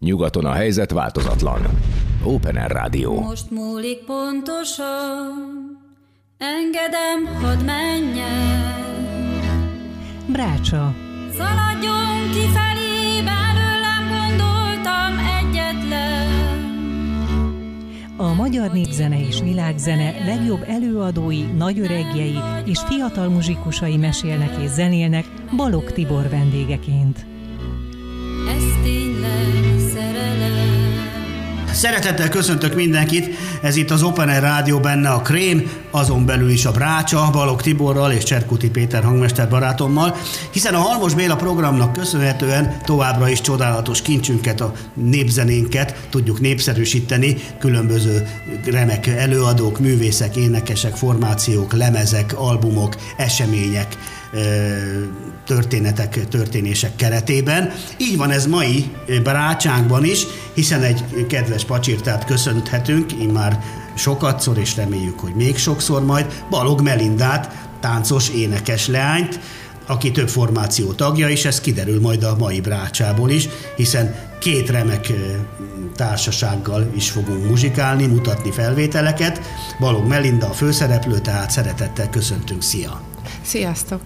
Nyugaton a helyzet változatlan. Open Air Rádió. Most múlik pontosan, engedem, hadd menjen. Brácsa. Szaladjon kifelé, belőlem gondoltam egyetlen. A magyar népzene és világzene legjobb előadói, nagyöregjei és fiatal muzsikusai mesélnek és zenélnek Balog Tibor vendégeként. Ez tényleg. Szeretettel köszöntök mindenkit, ez itt az Open Air Rádió, benne a Krém, azon belül is a Brácsa, Balog Tiborral és Cserkuti Péter hangmester barátommal, hiszen a Halmos Béla programnak köszönhetően továbbra is csodálatos kincsünket, a népzenénket tudjuk népszerűsíteni, különböző remek előadók, művészek, énekesek, formációk, lemezek, albumok, események, történetek, történések keretében. Így van ez mai brácsánkban is, hiszen egy kedves pacsirtát köszönhetünk, immár sokatszor, és reméljük, hogy még sokszor majd, Balog Melindát, táncos énekes leányt, aki több formáció tagja, és ez kiderül majd a mai brácsából is, hiszen két remek társasággal is fogunk muzsikálni, mutatni felvételeket. Balog Melinda a főszereplő, tehát szeretettel köszöntünk, szia! Sziasztok!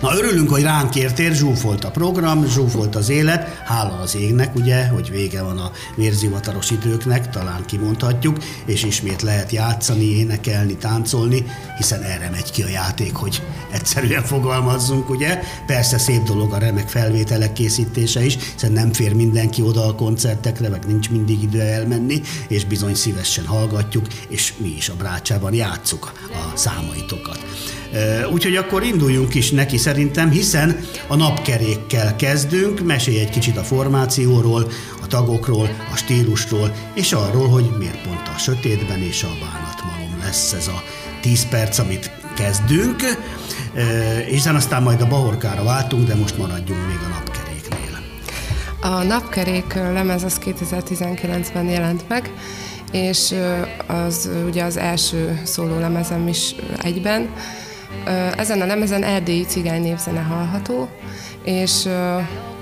Na örülünk, hogy ránk értél, zsúfolt a program, zsúfolt az élet, hála az égnek, ugye, hogy vége van a vérzivataros időknek, talán kimondhatjuk, és ismét lehet játszani, énekelni, táncolni, hiszen erre megy ki a játék, hogy egyszerűen fogalmazzunk, ugye. Persze szép dolog a remek felvételek készítése is, hiszen nem fér mindenki oda a koncertekre, meg nincs mindig idő elmenni, és bizony szívesen hallgatjuk, és mi is a brácsában játszuk a számaitokat. Úgyhogy akkor induljunk is neki szerintem, hiszen a napkerékkel kezdünk, mesélj egy kicsit a formációról, a tagokról, a stílusról, és arról, hogy miért pont a sötétben és a bánatmalom lesz ez a 10 perc, amit kezdünk, hiszen aztán majd a bahorkára váltunk, de most maradjunk még a napkeréknél. A napkerék lemez az 2019-ben jelent meg, és az ugye az első szóló lemezem is egyben, ezen a lemezen erdélyi cigány névzene hallható, és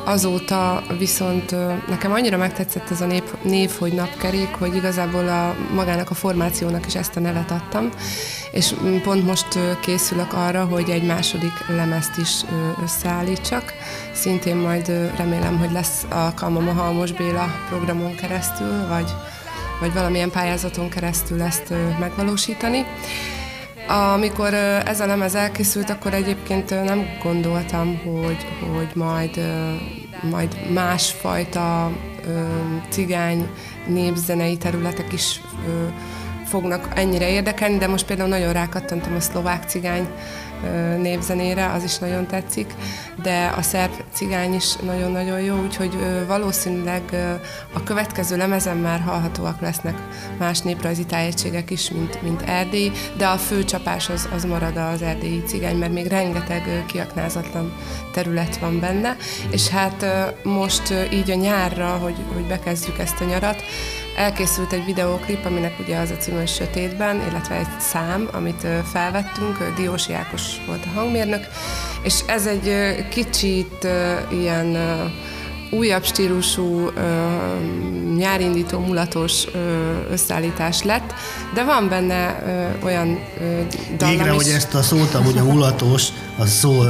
azóta viszont nekem annyira megtetszett ez a név, név, hogy napkerék, hogy igazából a, magának a formációnak is ezt a nevet adtam, és pont most készülök arra, hogy egy második lemezt is összeállítsak. Szintén majd remélem, hogy lesz alkalmam a Halmos Béla programon keresztül, vagy, vagy valamilyen pályázaton keresztül ezt megvalósítani. Amikor ez a lemez elkészült, akkor egyébként nem gondoltam, hogy, hogy majd, majd másfajta cigány népzenei területek is fognak ennyire érdekelni, de most például nagyon rákattantam a szlovák cigány népzenére, az is nagyon tetszik, de a szerb cigány is nagyon-nagyon jó, úgyhogy valószínűleg a következő lemezen már hallhatóak lesznek más néprajzi tájegységek is, mint, mint Erdély, de a fő csapás az, az marad az erdélyi cigány, mert még rengeteg kiaknázatlan terület van benne, és hát most így a nyárra, hogy, hogy bekezdjük ezt a nyarat, Elkészült egy videóklip, aminek ugye az a cím, hogy Sötétben, illetve egy szám, amit felvettünk, Diósi Ákos volt a hangmérnök, és ez egy kicsit ilyen újabb stílusú, nyárindító, mulatos összeállítás lett, de van benne olyan dallam Végre, is. hogy ezt a szót, amúgy a mulatos, a szó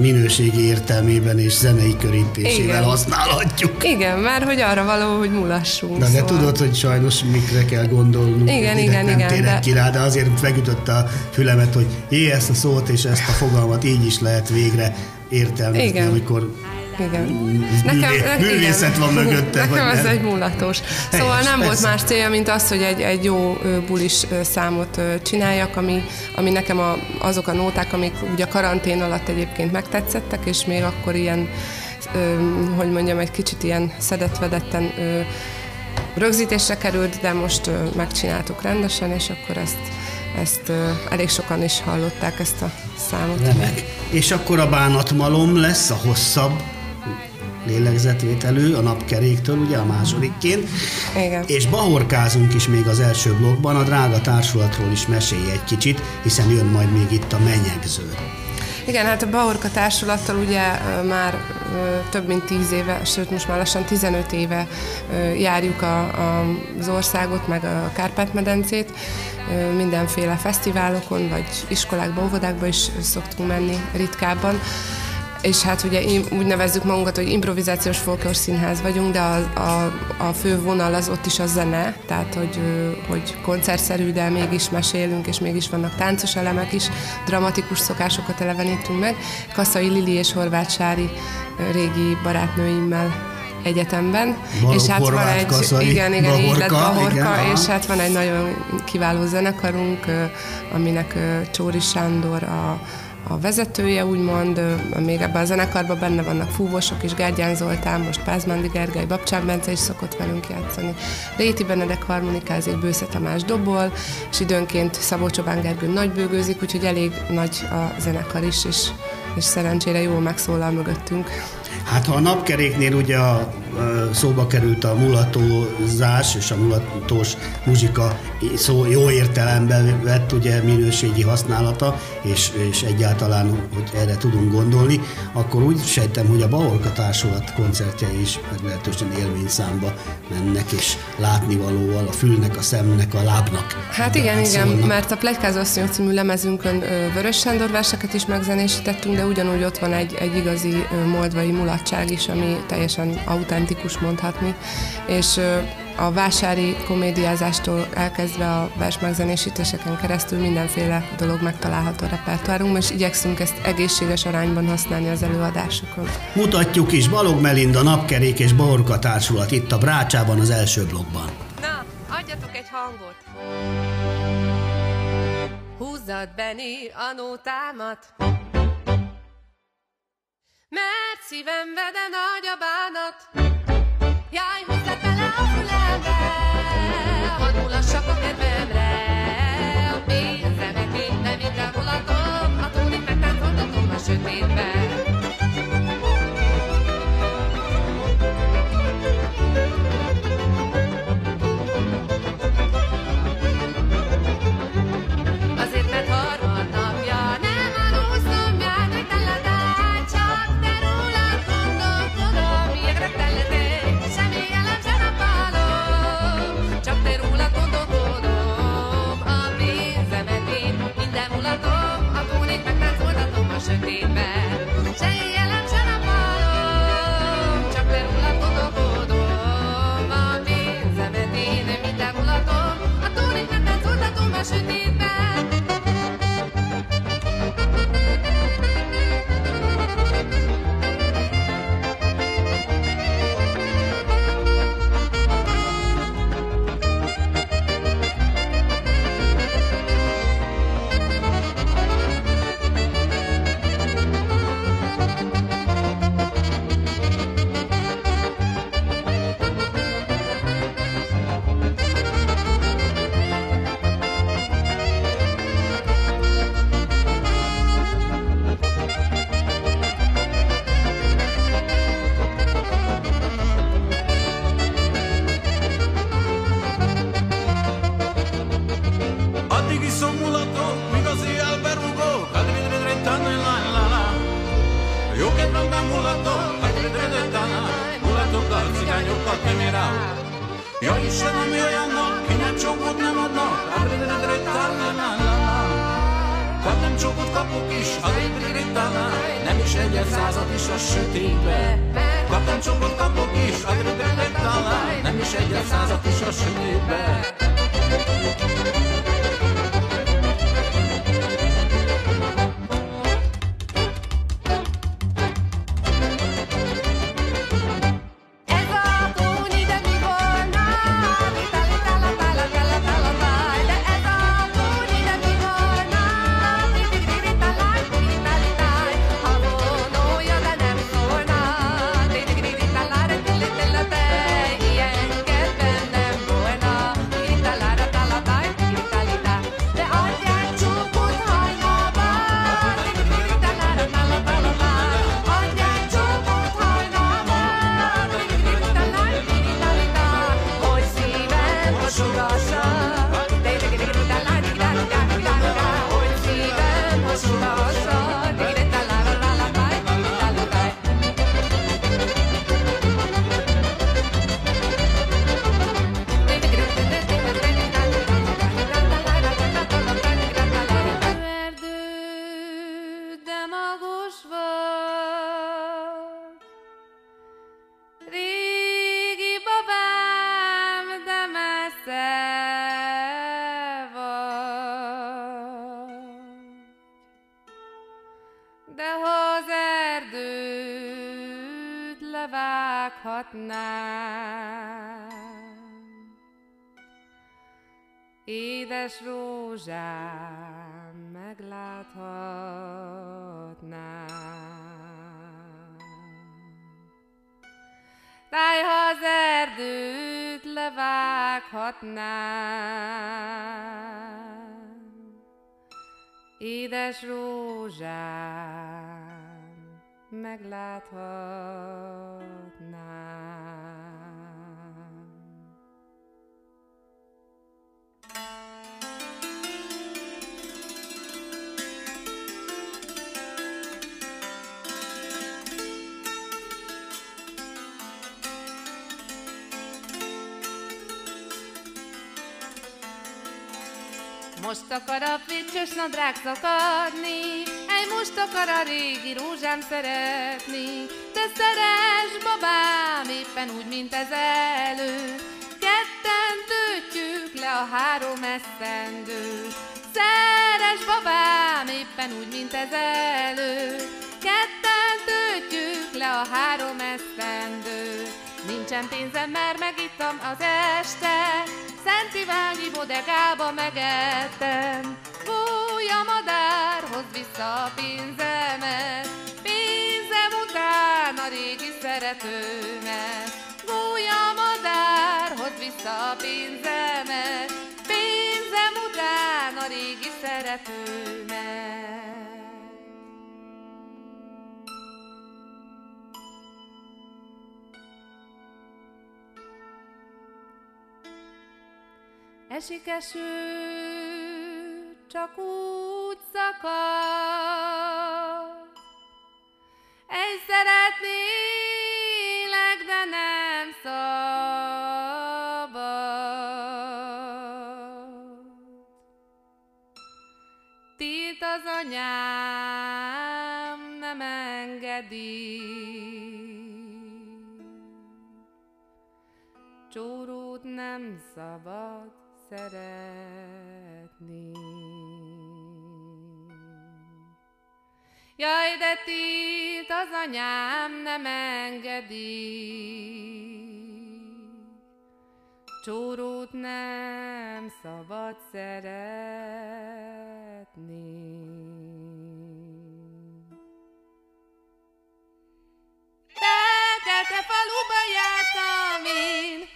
minőségi értelmében és zenei körítésével Igen. használhatjuk. Igen, mert hogy arra való, hogy mulassunk. Na, de szóval. tudod, hogy sajnos mikre kell gondolnunk. Igen, igen, nem igen, térek de- ki rá, de azért megütötte a fülemet, hogy jé, ezt a szót és ezt a fogalmat így is lehet végre értelmezni, Igen. amikor Igen. művé- művészet van mögötte, Nekem vagy ez egy mulatos. Szóval Helyes, nem volt más célja, mint az, hogy egy, egy jó bulis számot csináljak, ami, ami nekem a, azok a nóták, amik ugye a karantén alatt egyébként megtetszettek, és még akkor ilyen, hogy mondjam, egy kicsit ilyen szedetvedetten rögzítésre került, de most megcsináltuk rendesen, és akkor ezt, ezt ö, elég sokan is hallották ezt a számot. Remek. És akkor a bánatmalom lesz a hosszabb lélegzetvételű a napkeréktől, ugye a másodikként. Igen. És bahorkázunk is még az első blogban, a drága társulatról is mesélj egy kicsit, hiszen jön majd még itt a menyegző. Igen, hát a Bahorka társulattal ugye már több mint 10 éve, sőt most már lassan 15 éve járjuk a, a, az országot, meg a Kárpát-medencét. Mindenféle fesztiválokon, vagy iskolákba, óvodákba is szoktunk menni ritkábban és hát ugye úgy nevezzük magunkat, hogy improvizációs folklór színház vagyunk, de a, a, a fő vonal az ott is a zene, tehát hogy, hogy koncertszerű, de mégis mesélünk, és mégis vannak táncos elemek is, dramatikus szokásokat elevenítünk meg. Kaszai Lili és Horváth Sári régi barátnőimmel egyetemben, Balog, és hát van egy, kaszai, igen, igen, bahorka, így lett Bahorka, igen, és hát van egy nagyon kiváló zenekarunk, aminek Csóri Sándor a a vezetője, úgymond, még ebben a zenekarban benne vannak fúvósok is, Gárgyán Zoltán, most Pázmándi Gergely, Babcsán Bence is szokott velünk játszani. Réti Benedek harmonikázik, Bősze Tamás dobol, és időnként Szabó Csobán Gergő nagybőgőzik, úgyhogy elég nagy a zenekar is, és, és szerencsére jól megszólal mögöttünk. Hát a napkeréknél ugye a, szóba került a mulatózás és a mulatós muzsika szó jó értelemben vett ugye minőségi használata, és, és egyáltalán, hogy erre tudunk gondolni, akkor úgy sejtem, hogy a Baorka Társulat koncertjei is meglehetősen élményszámba mennek, és látnivalóval a fülnek, a szemnek, a lábnak. Hát igen, igen, mert a Plegykázó Asszonyok című lemezünkön Vörös Sándor verseket is megzenésítettünk, de ugyanúgy ott van egy, egy igazi moldvai mulatság is, ami teljesen autentikus mondhatni, és a vásári komédiázástól elkezdve a vers megzenésítéseken keresztül mindenféle dolog megtalálható a repertoárunkban, és igyekszünk ezt egészséges arányban használni az előadásokon. Mutatjuk is Balog Melinda Napkerék és Borka Társulat itt a Brácsában az első blogban. Na, adjatok egy hangot! Húzzad Beni a nótámat, mert szívem vede nagy a bánat. Jaj, húzzad bele a fülembe, hadd mulassak a kedvemre. A pénzemek én nem minden mulatom, a tónik megtáncoltatom a sötétben. Jó kedvemben mulatok, adridridritanilálala. Mulatokkal, cigányokkal kemirál. Ja Istenem, jöjjenek, kinek csókot nem adnak, adridridritanilálala. Kap nem csókot kapok is, adridridritanilálala. Nem is egyet százat is a sötétbe. Kap nem csókot kapok is, adridridritanilálala. Nem is egyet százat is a sötétbe. Édes rózsám, megláthatnám. Táj, ha az erdőt levághatnám, Édes rózsám, megláthatnám. Most akar a friccsös nadrág szakadni, egy most akar a régi rózsám szeretni. De szeres babám, éppen úgy, mint ez elő, ketten töltjük le a három esztendő. Szeres babám, éppen úgy, mint ez elő, ketten töltjük le a három esztendő. Nincsen pénzem, mert megittam az este, Szent Iványi bodegába megettem. Fúj a madár, hozd vissza a pénzemet, pénzem után a régi szeretőmet. Fúj a madár, hozd vissza a pénzemet, pénzem után a régi szeretőmet. Esik eső, csak úgy szakad. Egy szeretnélek, de nem szabad. Tilt az anyám, nem engedi. Csórót nem szabad szeretni. Jaj, de tilt az anyám nem engedi, Csórót nem szabad szeretni. Fekete faluba jártam én,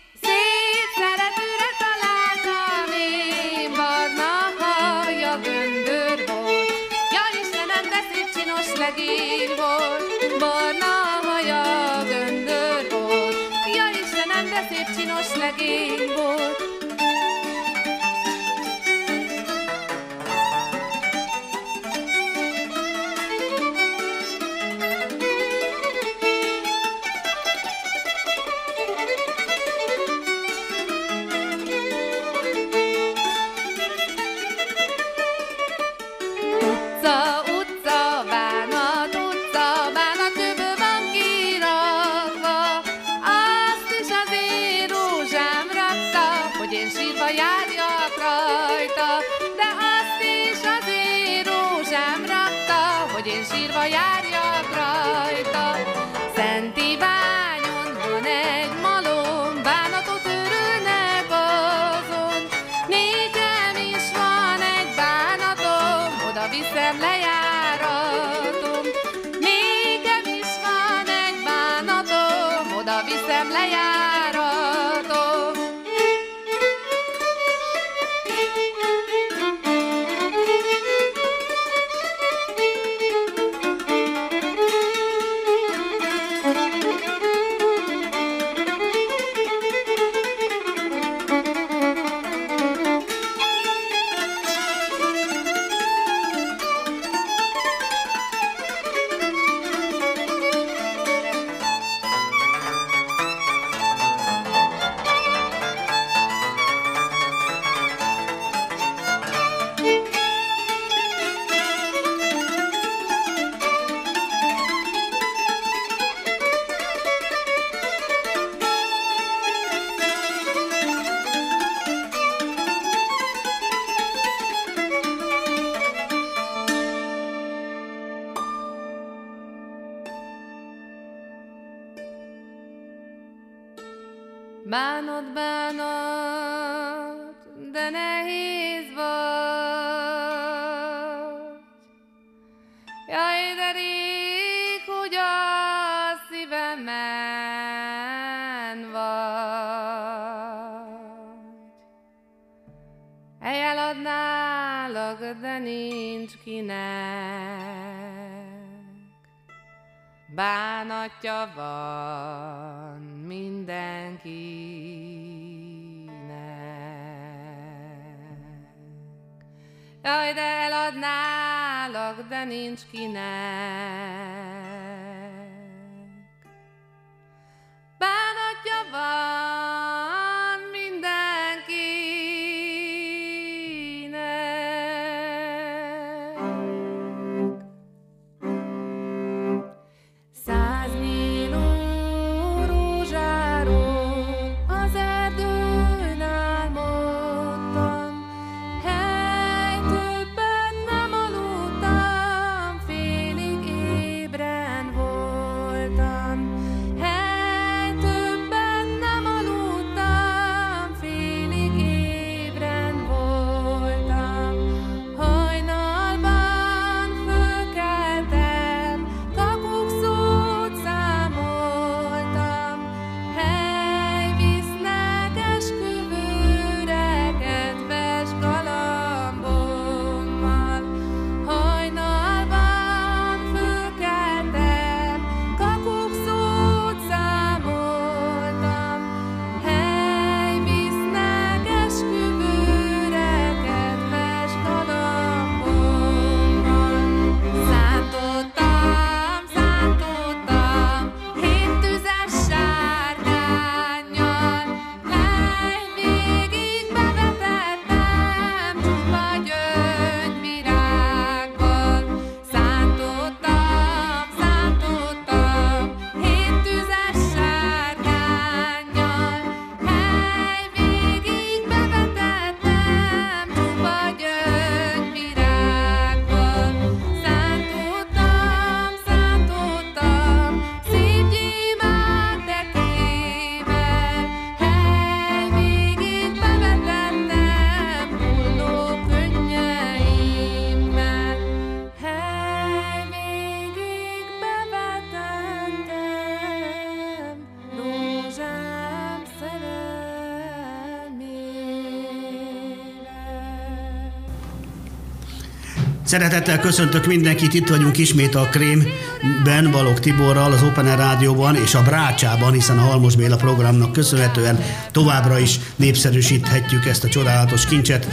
Szeretettel köszöntök mindenkit, itt vagyunk ismét a Krémben, Balog Tiborral, az Open Air Rádióban és a Brácsában, hiszen a Halmos Béla programnak köszönhetően továbbra is népszerűsíthetjük ezt a csodálatos kincset,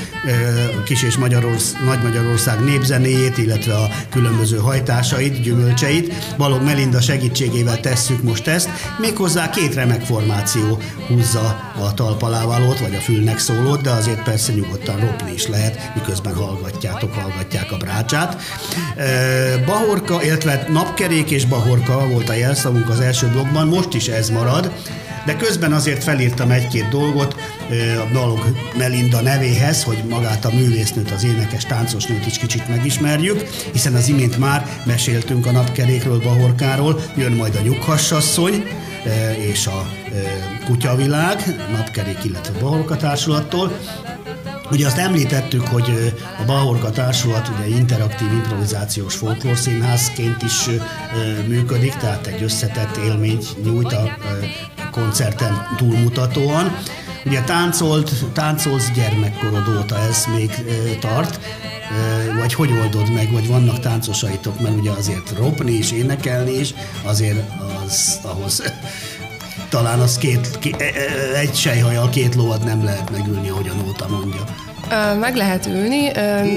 Kis és Magyarorsz, Nagy Magyarország népzenéjét, illetve a különböző hajtásait, gyümölcseit. Balog Melinda segítségével tesszük most ezt, méghozzá két remek formáció húzza a talpalávalót, vagy a fülnek szólót, de azért persze nyugodtan ropni is lehet, miközben hallgatjátok, hallgatják a brácsát. Ö, Bahorka, illetve napkerék és bahorka volt a jelszavunk az első blogban, most is ez marad, de közben azért felírtam egy-két dolgot a Balog Melinda nevéhez, hogy magát a művésznőt, az énekes táncosnőt is kicsit megismerjük, hiszen az imént már meséltünk a napkerékről, Bahorkáról, jön majd a nyughassasszony, ö, és a kutyavilág, napkerék, illetve Bahorka társulattól, Ugye azt említettük, hogy a Bahorka Társulat ugye interaktív improvizációs folklórszínházként is működik, tehát egy összetett élményt nyújt a koncerten túlmutatóan. Ugye táncolt, táncolsz gyermekkorod óta, ez még tart, vagy hogy oldod meg, vagy vannak táncosaitok, mert ugye azért ropni és énekelni is, azért az ahhoz talán az két, két, egy sejhajjal két lovat nem lehet megülni, ahogyan óta mondja. Meg lehet ülni,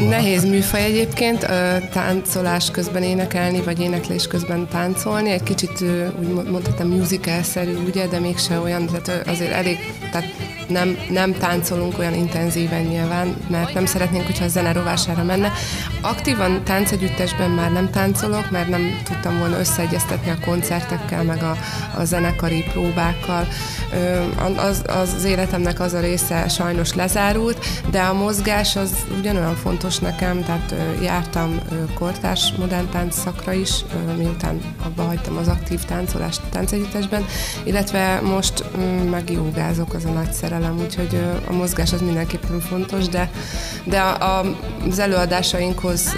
nehéz műfaj egyébként, táncolás közben énekelni, vagy éneklés közben táncolni, egy kicsit úgy mo- mondhatom musical-szerű, ugye, de mégse olyan, tehát azért elég, tehát nem, nem táncolunk olyan intenzíven nyilván, mert nem szeretnénk, hogyha a zene rovására menne. Aktívan táncegyüttesben már nem táncolok, mert nem tudtam volna összeegyeztetni a koncertekkel, meg a, a zenekari próbák táncszobákkal. Az, az, életemnek az a része sajnos lezárult, de a mozgás az ugyanolyan fontos nekem, tehát jártam kortárs modern tánc szakra is, miután abba hagytam az aktív táncolást táncegyüttesben, illetve most meg jogázok, az a nagy szerelem, úgyhogy a mozgás az mindenképpen fontos, de, de a, a, az előadásainkhoz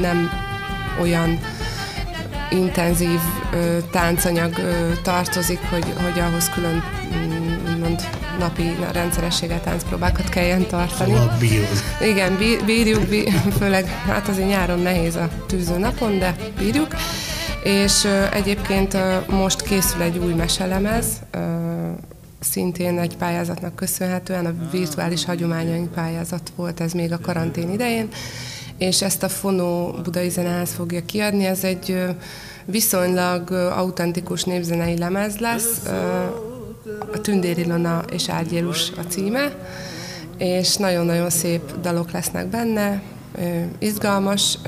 nem olyan intenzív ö, táncanyag ö, tartozik, hogy, hogy ahhoz külön mm, mond, napi rendszerességgel táncpróbákat kelljen tartani. Szóval bírod. Igen, bí- bírjuk, bí- főleg hát azért nyáron nehéz a tűző napon, de bírjuk. És ö, egyébként ö, most készül egy új meselemez, ö, szintén egy pályázatnak köszönhetően, a virtuális hagyományaink pályázat volt ez még a karantén idején, és ezt a Fonó Budai Zeneház fogja kiadni. Ez egy viszonylag autentikus népzenei lemez lesz, a Tündér Ilona és Árgyélus a címe, és nagyon-nagyon szép dalok lesznek benne, izgalmas,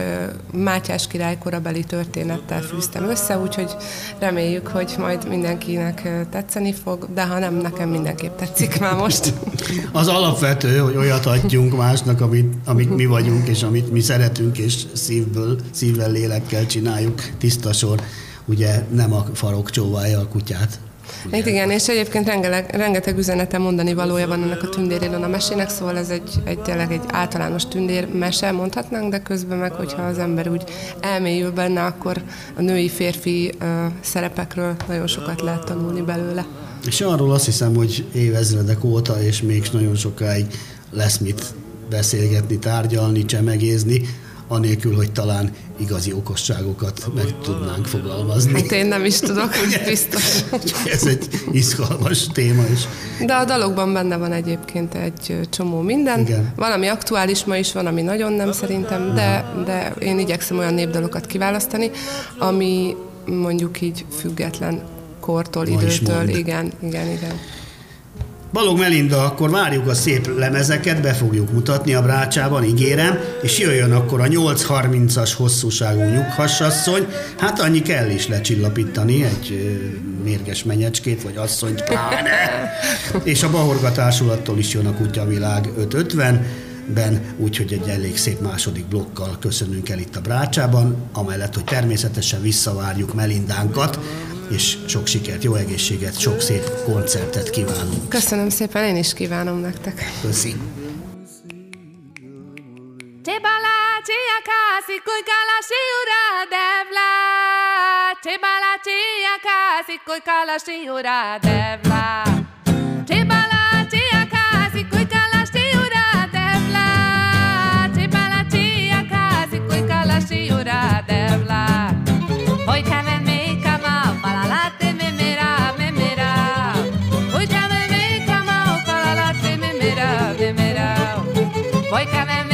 Mátyás király korabeli történettel fűztem össze, úgyhogy reméljük, hogy majd mindenkinek tetszeni fog, de ha nem, nekem mindenképp tetszik már most. Az alapvető, hogy olyat adjunk másnak, amit, amit mi vagyunk, és amit mi szeretünk, és szívből, szívvel, lélekkel csináljuk, tiszta sor. Ugye nem a farok csóválja a kutyát. Ugye? Hát igen, és egyébként rengeteg, rengeteg üzenete mondani valója van ennek a tündér a mesének, szóval ez egy, egy tényleg egy általános tündér mese, mondhatnánk, de közben meg, hogyha az ember úgy elmélyül benne, akkor a női-férfi uh, szerepekről nagyon sokat lehet tanulni belőle. És arról azt hiszem, hogy évezredek óta, és még nagyon sokáig lesz mit beszélgetni, tárgyalni, csemegézni, anélkül, hogy talán igazi okosságokat meg tudnánk fogalmazni. Hát én nem is tudok, biztos. Ez egy izgalmas téma is. De a dalokban benne van egyébként egy csomó minden. Igen. Valami aktuális ma is van, ami nagyon nem szerintem, de, de én igyekszem olyan népdalokat kiválasztani, ami mondjuk így független kortól, ma időtől. Igen, igen, igen. Balog Melinda, akkor várjuk a szép lemezeket, be fogjuk mutatni a brácsában, ígérem, és jöjjön akkor a 8.30-as hosszúságú nyughassasszony, hát annyi kell is lecsillapítani, egy mérges menyecskét, vagy asszonyt pláne, és a Bahorga Társulattól is jön a Kutyavilág 550, ben, úgyhogy egy elég szép második blokkal köszönünk el itt a Brácsában, amellett, hogy természetesen visszavárjuk Melindánkat, és sok sikert, jó egészséget, sok szép koncertet kívánunk. Köszönöm szépen, én is kívánom nektek. Köszi. Csebala, csiakási, kujkala, siura, devla. Csebala, csiakási, kujkala, siura, devla. Voi que me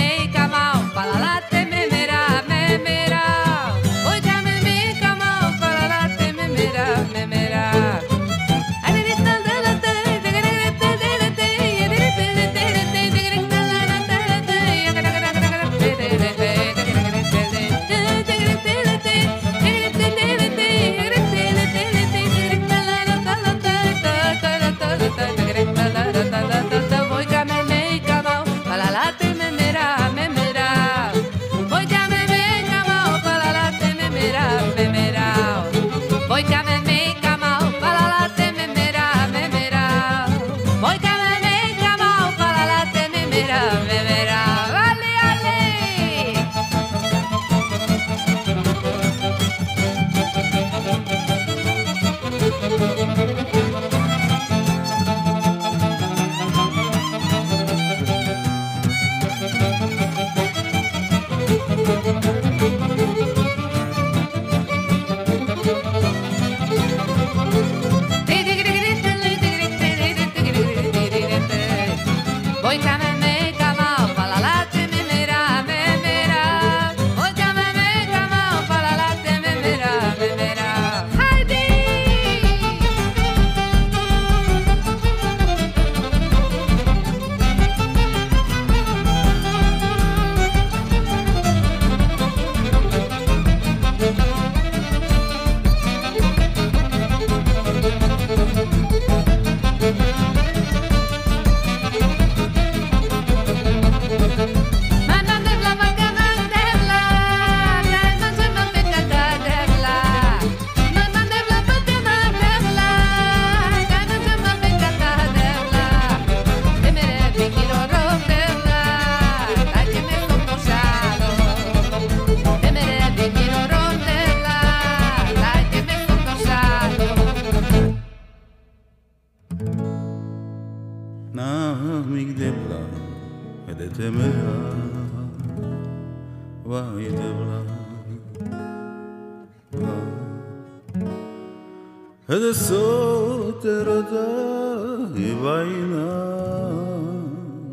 לנסות תרדיי vai,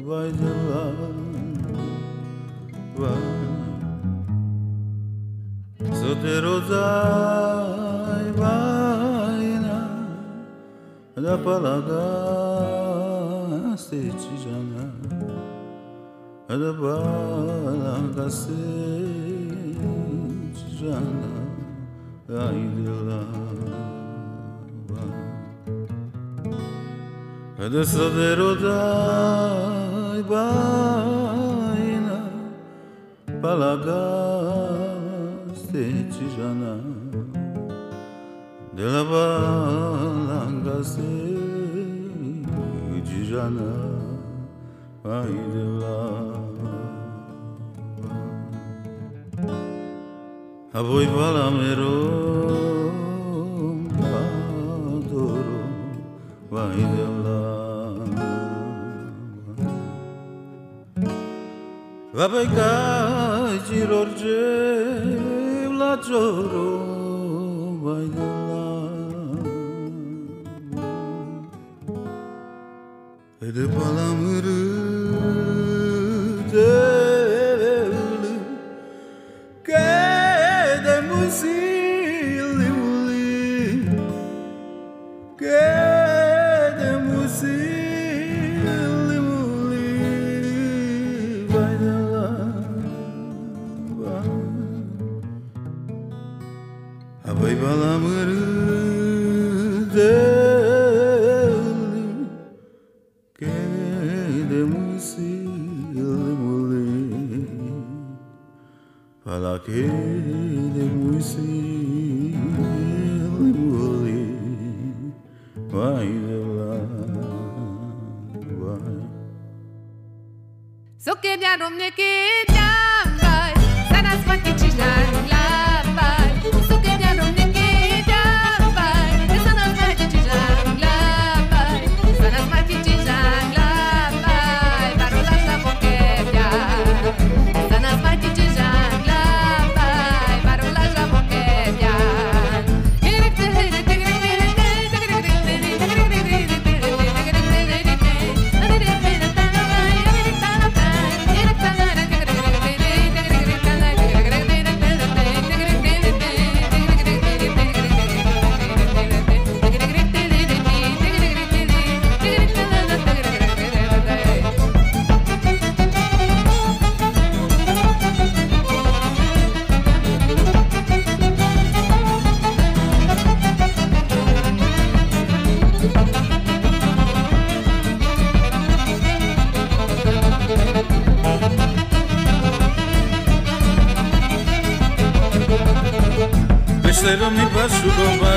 בעינה זאת תרדיי בעינה da palada se tijana da palada se tijana ai de lá Adesso vero dai baina palagaste cijana de la balanga se cijana ai de la a voi palamero Kabekaji lorje la joro baydala Ede palamırı Aquele museu engoli Vai de lá, vai. So que ya no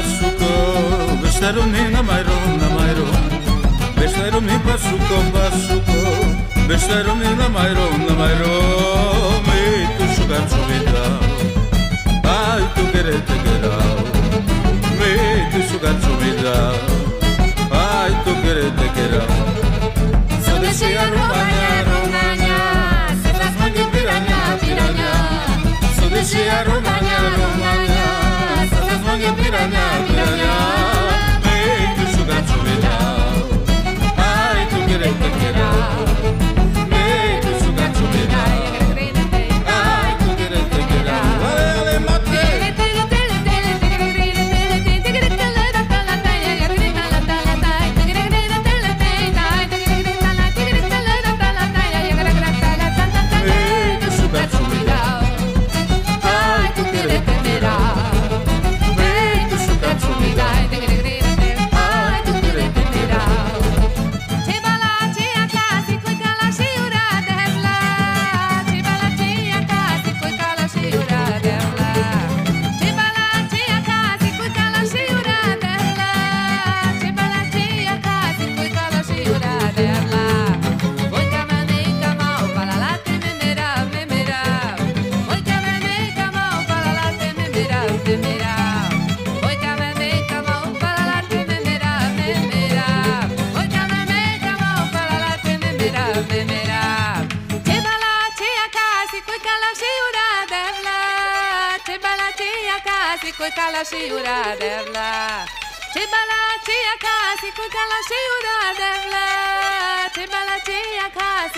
su cabeza reunida.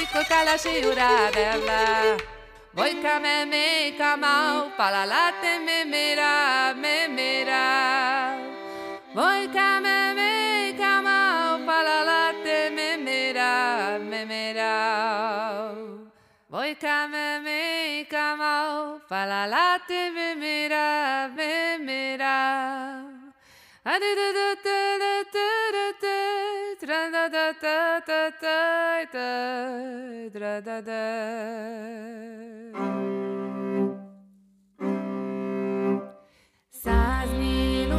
txikotala seura berla Boika meme kamau, palalate memera, memera me meme kamau, palalate memera, memera Boika meme kamau, palalate memera, memera Adu ah, du du du du du du mera Százmillió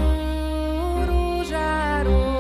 rózsáról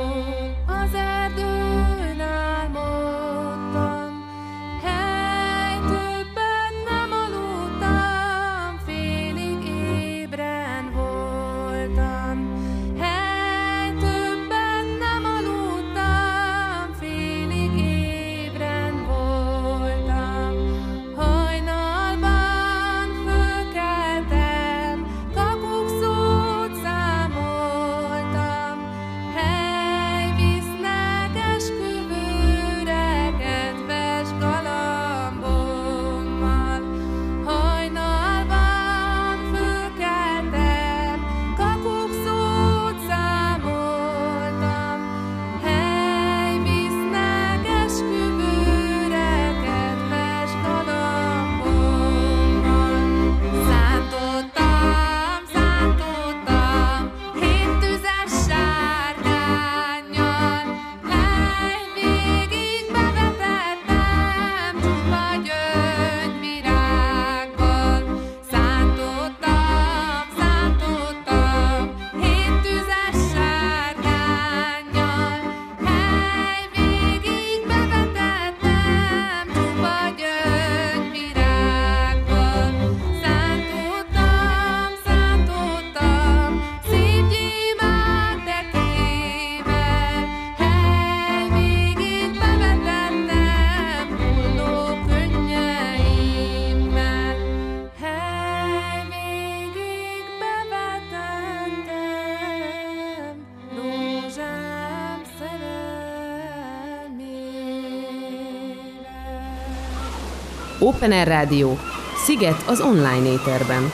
Open Air Rádió. Sziget az online éterben.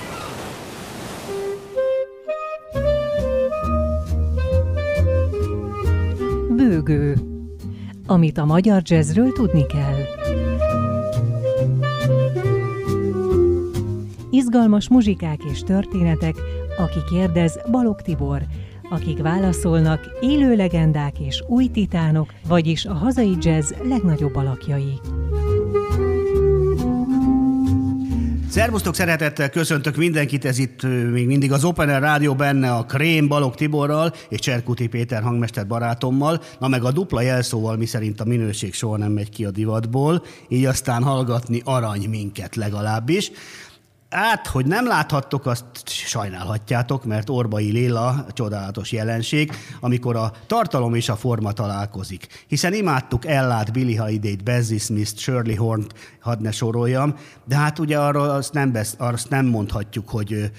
Bőgő. Amit a magyar jazzről tudni kell. Izgalmas muzsikák és történetek, aki kérdez Balog Tibor, akik válaszolnak élő legendák és új titánok, vagyis a hazai jazz legnagyobb alakjai. Szervusztok, szeretettel köszöntök mindenkit, ez itt még mindig az Open Air Rádió benne a Krém Balog Tiborral és Cserkuti Péter hangmester barátommal, na meg a dupla jelszóval, mi szerint a minőség soha nem megy ki a divatból, így aztán hallgatni arany minket legalábbis. Hát, hogy nem láthattok, azt sajnálhatjátok, mert Orbai Léla csodálatos jelenség, amikor a tartalom és a forma találkozik. Hiszen imádtuk Ellát, Billy Holiday-t, Bessie Smith-t, Shirley Horn-t, hadd ne soroljam, de hát ugye arra azt nem, besz, arra azt nem mondhatjuk, hogy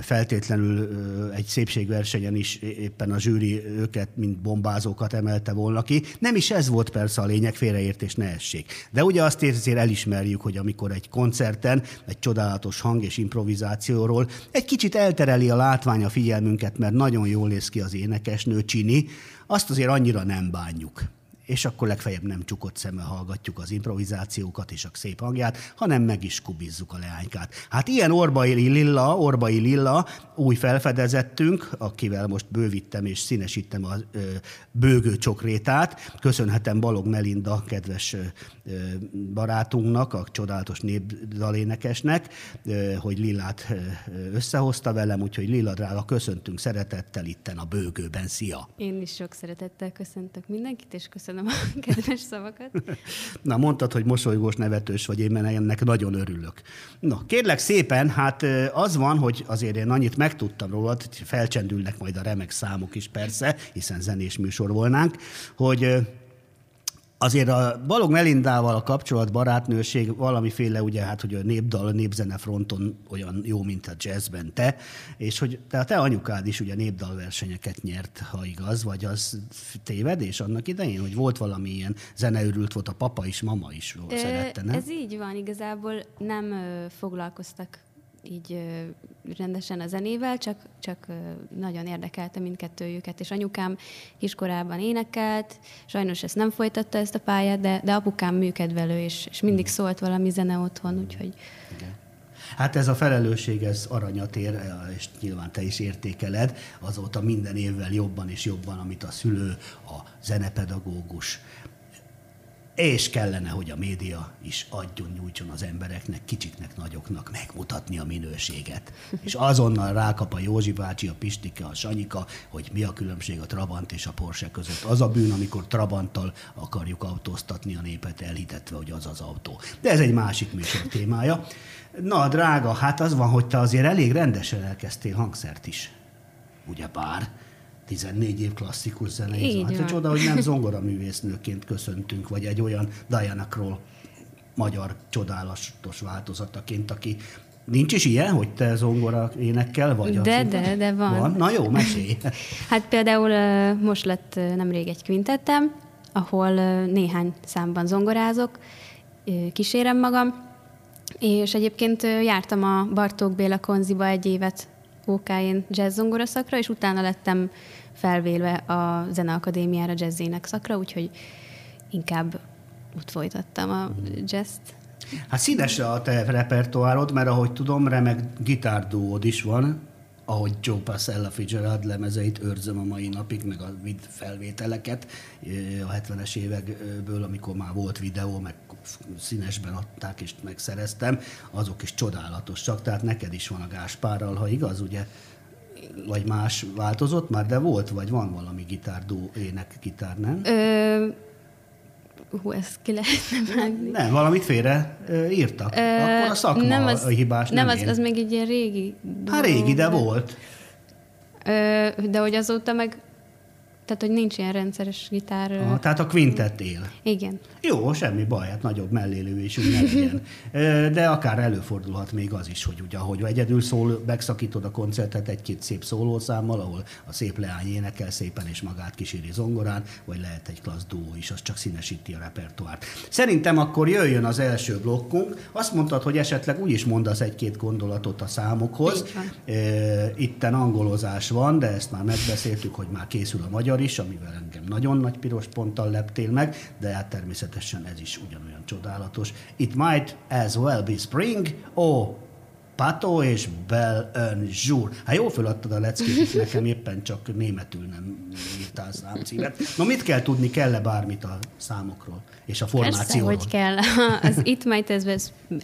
feltétlenül egy szépségversenyen is éppen a zsűri őket, mint bombázókat emelte volna ki. Nem is ez volt persze a lényeg, félreértés ne essék. De ugye azt azért elismerjük, hogy amikor egy koncerten, egy csodálatos hang és improvizációról egy kicsit eltereli a látvány a figyelmünket, mert nagyon jól néz ki az énekesnő, Csini, azt azért annyira nem bánjuk és akkor legfeljebb nem csukott szemmel hallgatjuk az improvizációkat és a szép hangját, hanem meg is kubizzuk a leánykát. Hát ilyen Orbai Lilla, Orbai Lilla, új felfedezettünk, akivel most bővittem és színesítem a ö, bőgő csokrétát. Köszönhetem Balog Melinda, kedves ö, barátunknak, a csodálatos népdalénekesnek, ö, hogy Lillát összehozta velem, úgyhogy Lilla drága, köszöntünk szeretettel itten a bőgőben. Szia! Én is sok szeretettel köszöntök mindenkit, és köszönöm a kedves szavakat. Na, mondtad, hogy mosolygós, nevetős vagy, én ennek nagyon örülök. Na, kérlek szépen, hát az van, hogy azért én annyit megtudtam róla, hogy felcsendülnek majd a remek számok is persze, hiszen zenés műsor volnánk, hogy Azért a Balog Melindával a kapcsolat, barátnőség valamiféle, ugye hát, hogy a népdal, népzene fronton olyan jó, mint a jazzben te, és hogy te, a te anyukád is ugye népdalversenyeket nyert, ha igaz, vagy az tévedés annak idején, hogy volt valami ilyen zeneőrült volt, a papa is, mama is Ö, szerette, nem? Ez így van, igazából nem ö, foglalkoztak így rendesen a zenével, csak, csak nagyon érdekelte mindkettőjüket, és anyukám kiskorában énekelt, sajnos ezt nem folytatta ezt a pályát, de, de apukám műkedvelő, és, és mindig szólt valami zene otthon, úgyhogy Hát ez a felelősség, ez aranyat ér, és nyilván te is értékeled, azóta minden évvel jobban és jobban, amit a szülő, a zenepedagógus, és kellene, hogy a média is adjon, nyújtson az embereknek, kicsiknek, nagyoknak megmutatni a minőséget. És azonnal rákap a Józsi bácsi, a Pistike, a Sanyika, hogy mi a különbség a Trabant és a Porsche között. Az a bűn, amikor Trabanttal akarjuk autóztatni a népet, elhitetve, hogy az az autó. De ez egy másik műsor témája. Na, drága, hát az van, hogy te azért elég rendesen elkezdtél hangszert is. Ugye bár 14 év klasszikus. Így Hát van. csoda, hogy nem zongoraművésznőként köszöntünk, vagy egy olyan Diana Kroll magyar csodálatos változataként, aki Nincs is ilyen, hogy te zongora énekkel vagy? De, színpadon? de, de van. van. Na jó, mesélj. Hát például most lett nemrég egy kvintettem, ahol néhány számban zongorázok, kísérem magam, és egyébként jártam a Bartók Béla konziba egy évet OK-én jazz zongora szakra, és utána lettem felvélve a Zeneakadémiára jazzének szakra, úgyhogy inkább ott folytattam a jazzt. Hát színes a te repertoárod, mert ahogy tudom, remek gitárdúód is van, ahogy Joe Passella Fitzgerald lemezeit őrzöm a mai napig, meg a vid felvételeket a 70-es évekből, amikor már volt videó, meg színesben adták, és megszereztem, azok is csodálatosak, tehát neked is van a Gáspárral, ha igaz, ugye? Vagy más változott már, de volt, vagy van valami gitárdú, ének gitár, nem? Ö, hú, ezt ki lehetne vágni. Nem, valamit félre ö, írtak. Ö, Akkor a szakma nem az, a hibás, nem, nem az, én. az még egy ilyen régi Hát dolog. régi, de volt. Ö, de hogy azóta meg, tehát hogy nincs ilyen rendszeres gitár. Aha, tehát a quintet él. Igen. Jó, semmi baj, hát nagyobb mellélőésünk ne legyen. Ö, De akár előfordulhat még az is, hogy ugye, ahogy egyedül szól, megszakítod a koncertet egy-két szép szólószámmal, ahol a szép leány énekel szépen és magát kíséri zongorán, vagy lehet egy klassz duó is, az csak színesíti a repertoárt. Szerintem akkor jöjjön az első blokkunk. Azt mondtad, hogy esetleg úgy is mondasz egy-két gondolatot a számokhoz. Itten angolozás van, de ezt már megbeszéltük, hogy már készül a magyar is, amivel engem nagyon nagy piros ponttal leptél meg, de hát természetesen ez is ugyanolyan csodálatos. It might as well be spring, oh, Pato és Bel jour. Hát jól föladtad a leckét, nekem éppen csak németül nem írtál számcímet. No mit kell tudni, kell-e bármit a számokról és a Persze, formációról? hogy kell. Az it might, as well,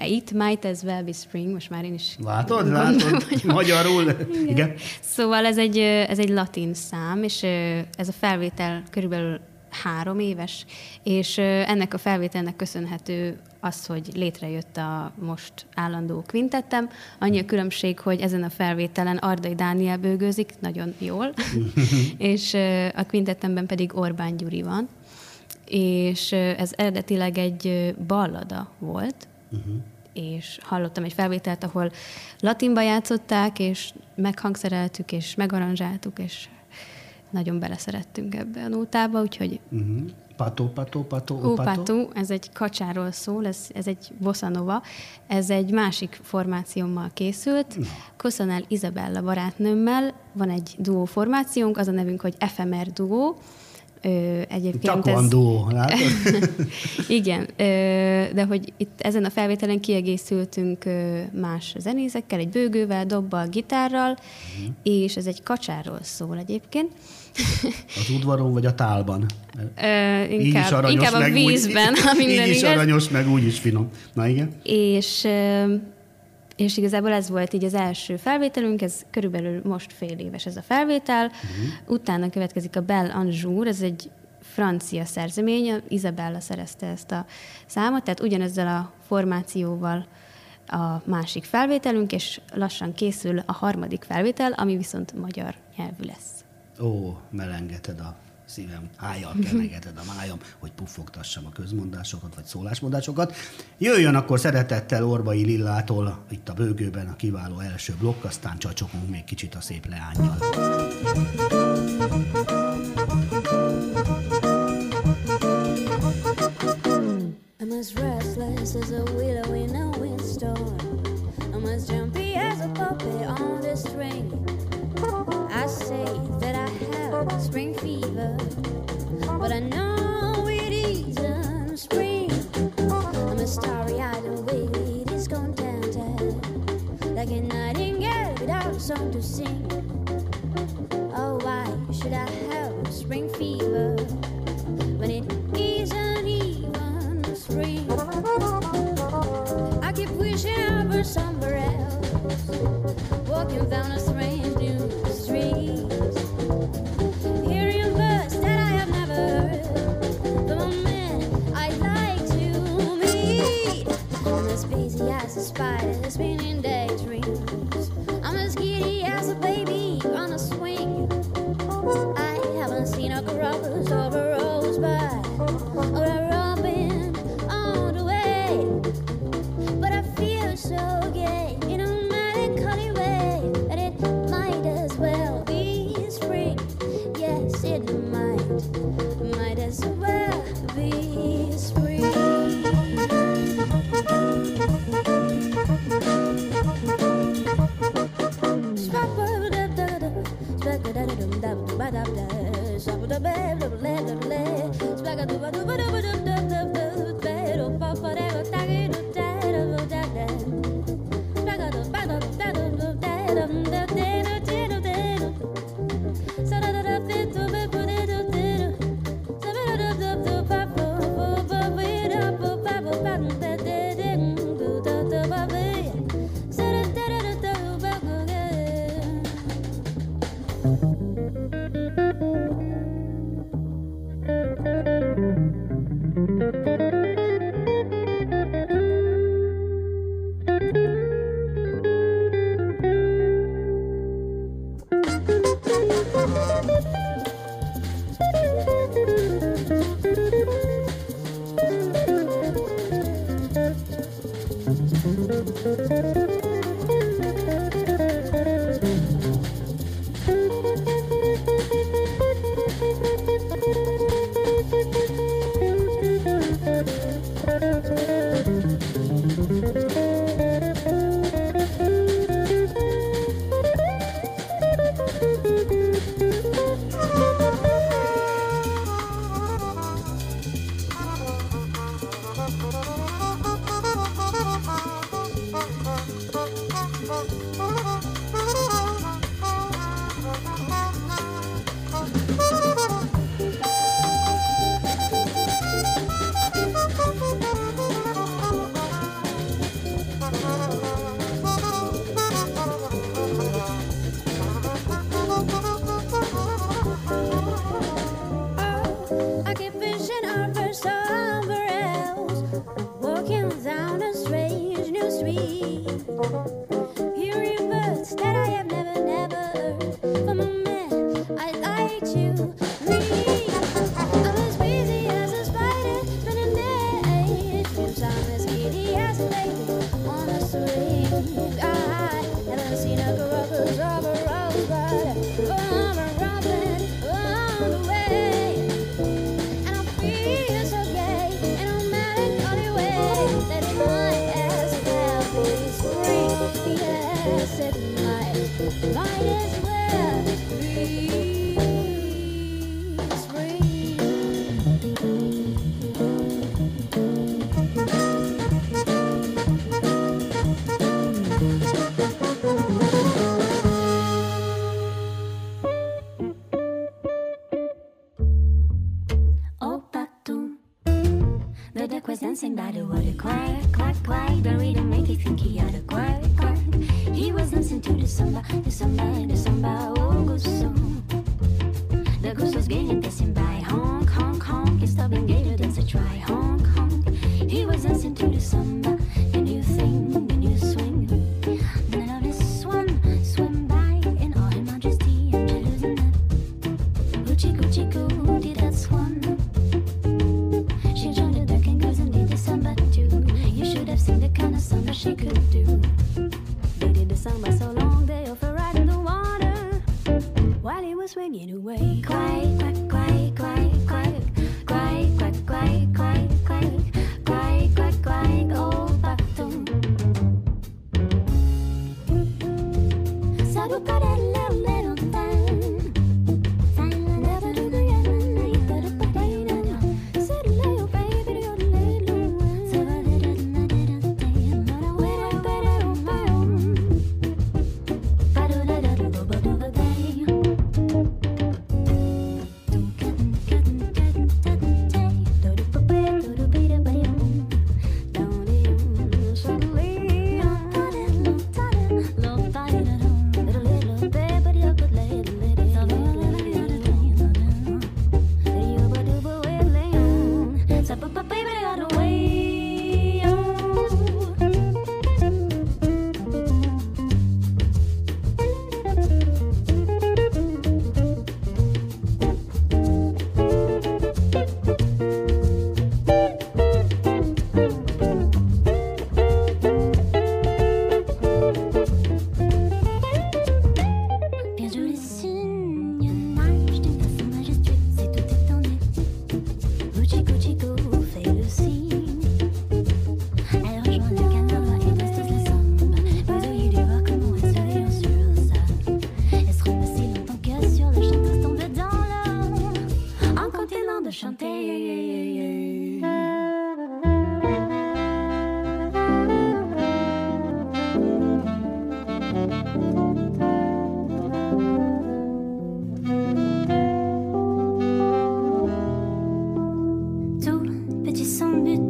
it might as well be spring, most már én is Látod, látod? Magyarul? Igen. Igen. Szóval ez egy, ez egy latin szám, és ez a felvétel körülbelül három éves, és ennek a felvételnek köszönhető az, hogy létrejött a most állandó kvintettem. Annyi a különbség, hogy ezen a felvételen Ardai Dániel bőgőzik nagyon jól, és a kvintettemben pedig Orbán Gyuri van. És ez eredetileg egy ballada volt, és hallottam egy felvételt, ahol latinba játszották, és meghangszereltük, és megaranzsáltuk, és nagyon beleszerettünk ebbe a nótába, úgyhogy Uh-huh. Pato, pato, pato, Ó, pato. Ez egy kacsáról szól, ez, ez egy bossa nova, ez egy másik formációmmal készült. Koszanel Izabella barátnőmmel van egy duó formációnk, az a nevünk, hogy FMR duó. Ö, egyébként duó, látod? Igen, ö, de hogy itt ezen a felvételen kiegészültünk ö, más zenészekkel, egy bőgővel, dobbal, gitárral, Mhm. és ez egy kacsáról szól egyébként. Az udvaron vagy a tálban? Ö, így is inkább, aranyos, inkább a meg vízben, úgy, ha minden Így is igaz. aranyos, meg úgy is finom. Na igen. És, ö, és igazából ez volt így az első felvételünk, ez körülbelül most fél éves ez a felvétel. Uh-huh. Utána következik a Belle en Jour, ez egy francia szerzemény, Isabella szerezte ezt a számot, tehát ugyanezzel a formációval a másik felvételünk, és lassan készül a harmadik felvétel, ami viszont magyar nyelvű lesz. Ó, melengeted a szívem, hájjal kenegeted a májam, hogy puffogtassam a közmondásokat, vagy szólásmondásokat. Jöjjön akkor szeretettel Orbai Lillától itt a bőgőben a kiváló első blokk, aztán csacsogunk még kicsit a szép leányjal. I'm as restless as a willow in a windstorm. I'm as jumpy as a puppet on the string. Say that I have spring fever, but I know it isn't spring. I'm as starry-eyed and wiggly, discontented, like a nightingale without a song to sing. Oh, why should I have spring fever when it isn't even spring? I keep wishing I were somewhere else, walking down a strange new as busy as a spider spinning daydreams. I'm as giddy as a baby dum dum dum dum dum dum dum dum dum dum dum dum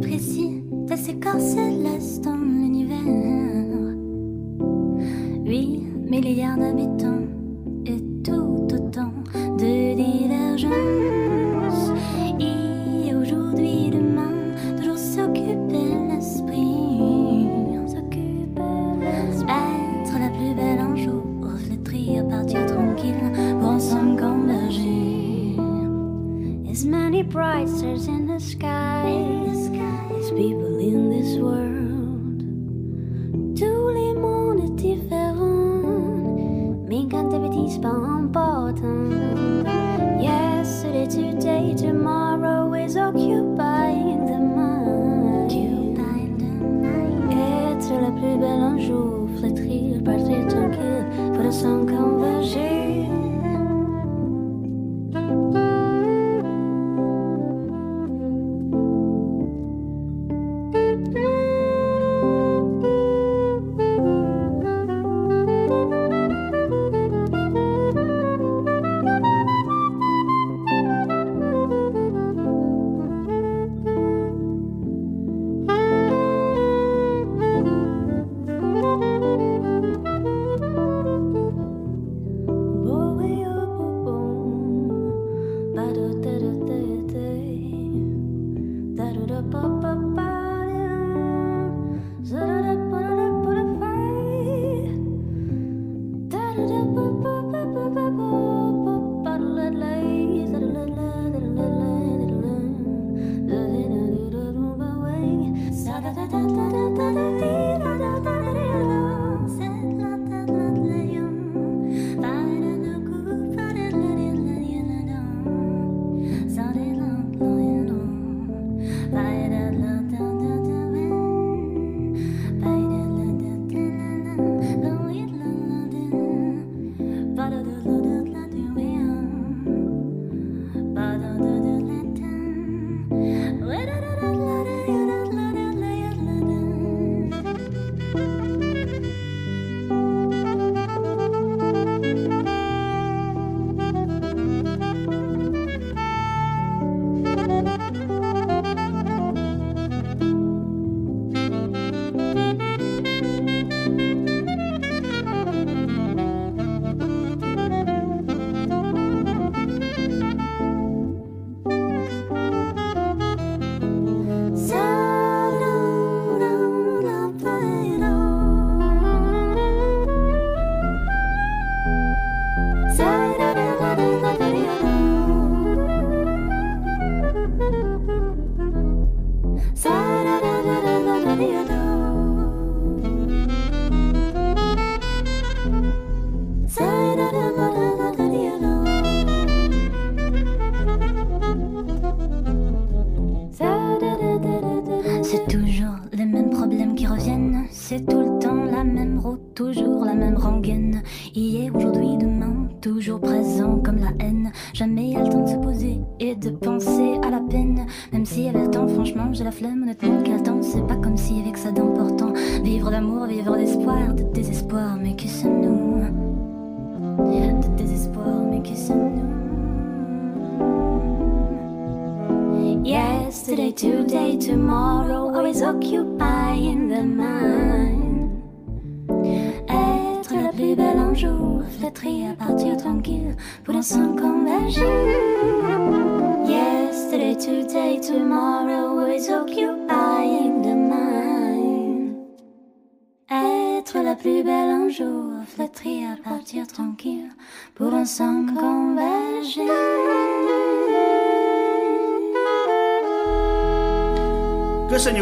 précis de ces corps célestes dans l'univers. 8 milliards d'habitants.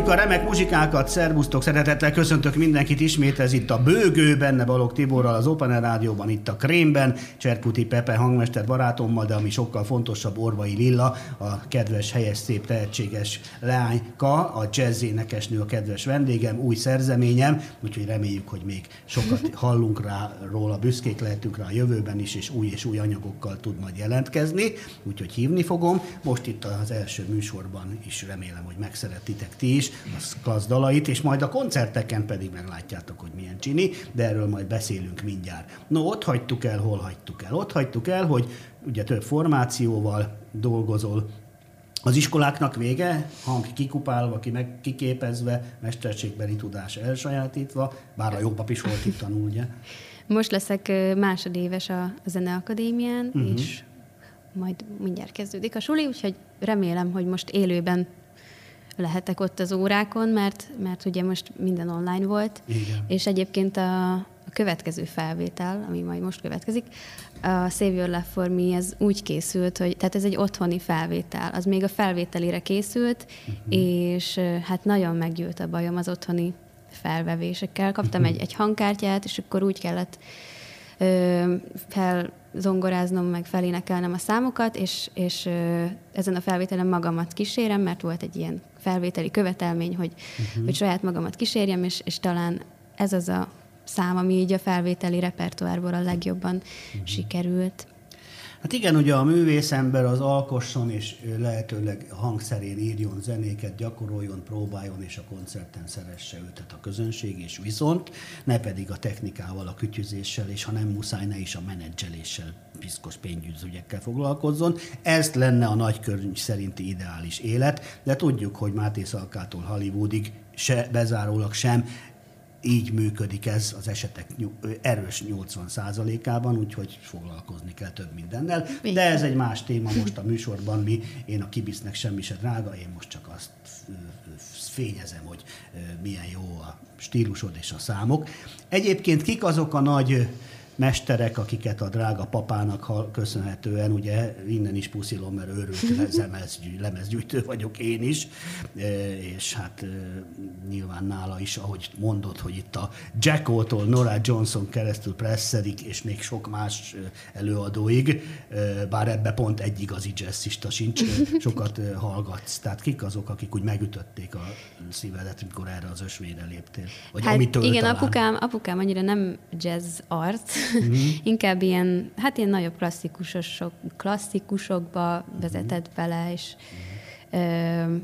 Köszönjük a remek muzsikákat, szervusztok, szeretettel köszöntök mindenkit ismét, ez itt a Bőgő, benne Balog Tiborral az Open Air Rádióban, itt a Krémben, Cserkuti Pepe hangmester barátommal, de ami sokkal fontosabb, Orvai Lilla, a kedves, helyes, szép, tehetséges leányka, a jazz énekesnő, a kedves vendégem, új szerzeményem, úgyhogy reméljük, hogy még sokat hallunk rá róla, büszkék lehetünk rá a jövőben is, és új és új anyagokkal tud majd jelentkezni, úgyhogy hívni fogom. Most itt az első műsorban is remélem, hogy megszeretitek ti is a klassz dalait, és majd a koncerteken pedig meglátjátok, hogy milyen csini, de erről majd beszélünk mindjárt. No, ott hagytuk el, hol hagytuk el? Ott hagytuk el, hogy ugye több formációval dolgozol, az iskoláknak vége, hang kikupálva, ki meg kiképezve, mesterségbeli tudás elsajátítva, bár a jobbap is volt itt tanul, ugye? Most leszek másodéves a Zeneakadémián, uh-huh. és majd mindjárt kezdődik a suli, úgyhogy remélem, hogy most élőben lehetek ott az órákon, mert, mert ugye most minden online volt, Igen. és egyébként a, a következő felvétel, ami majd most következik, a Save Your Love For Me, ez úgy készült, hogy tehát ez egy otthoni felvétel, az még a felvételire készült, uh-huh. és hát nagyon meggyűlt a bajom az otthoni felvevésekkel. Kaptam egy, egy hangkártyát, és akkor úgy kellett ö, felzongoráznom, meg felénekelnem a számokat, és, és ö, ezen a felvételen magamat kísérem, mert volt egy ilyen felvételi követelmény, hogy, uh-huh. hogy saját magamat kísérjem, és, és talán ez az a szám, ami így a felvételi repertoárból a legjobban uh-huh. sikerült. Hát igen, ugye a művészember az alkosson, és lehetőleg hangszerén írjon zenéket, gyakoroljon, próbáljon, és a koncerten szeresse őtet a közönség, és viszont ne pedig a technikával, a kütyüzéssel, és ha nem muszáj, ne is a menedzseléssel, piszkos pénzügyekkel foglalkozzon. Ez lenne a nagykörny szerinti ideális élet, de tudjuk, hogy Máté Szalkától Hollywoodig se bezárólag sem így működik ez az esetek erős 80%-ában, úgyhogy foglalkozni kell több mindennel. De ez egy más téma most a műsorban. Mi, én a kibisznek semmi se drága, én most csak azt fényezem, hogy milyen jó a stílusod és a számok. Egyébként kik azok a nagy mesterek, akiket a drága papának köszönhetően, ugye innen is puszilom, mert őrült lemezgyű- lemezgyűjtő vagyok én is, e, és hát e, nyilván nála is, ahogy mondod, hogy itt a Jacko-tól Nora Johnson keresztül presszedik, és még sok más e, előadóig, bár ebbe pont egy igazi jazzista sincs, sokat hallgatsz. Tehát kik azok, akik úgy megütötték a szívedet, amikor erre az ösvényre léptél? Vagy hát amitől igen, talán. apukám, apukám annyira nem jazz arc, Mhm. inkább ilyen, hát ilyen nagyobb klasszikusok, klasszikusokba vezetett bele, és, ö,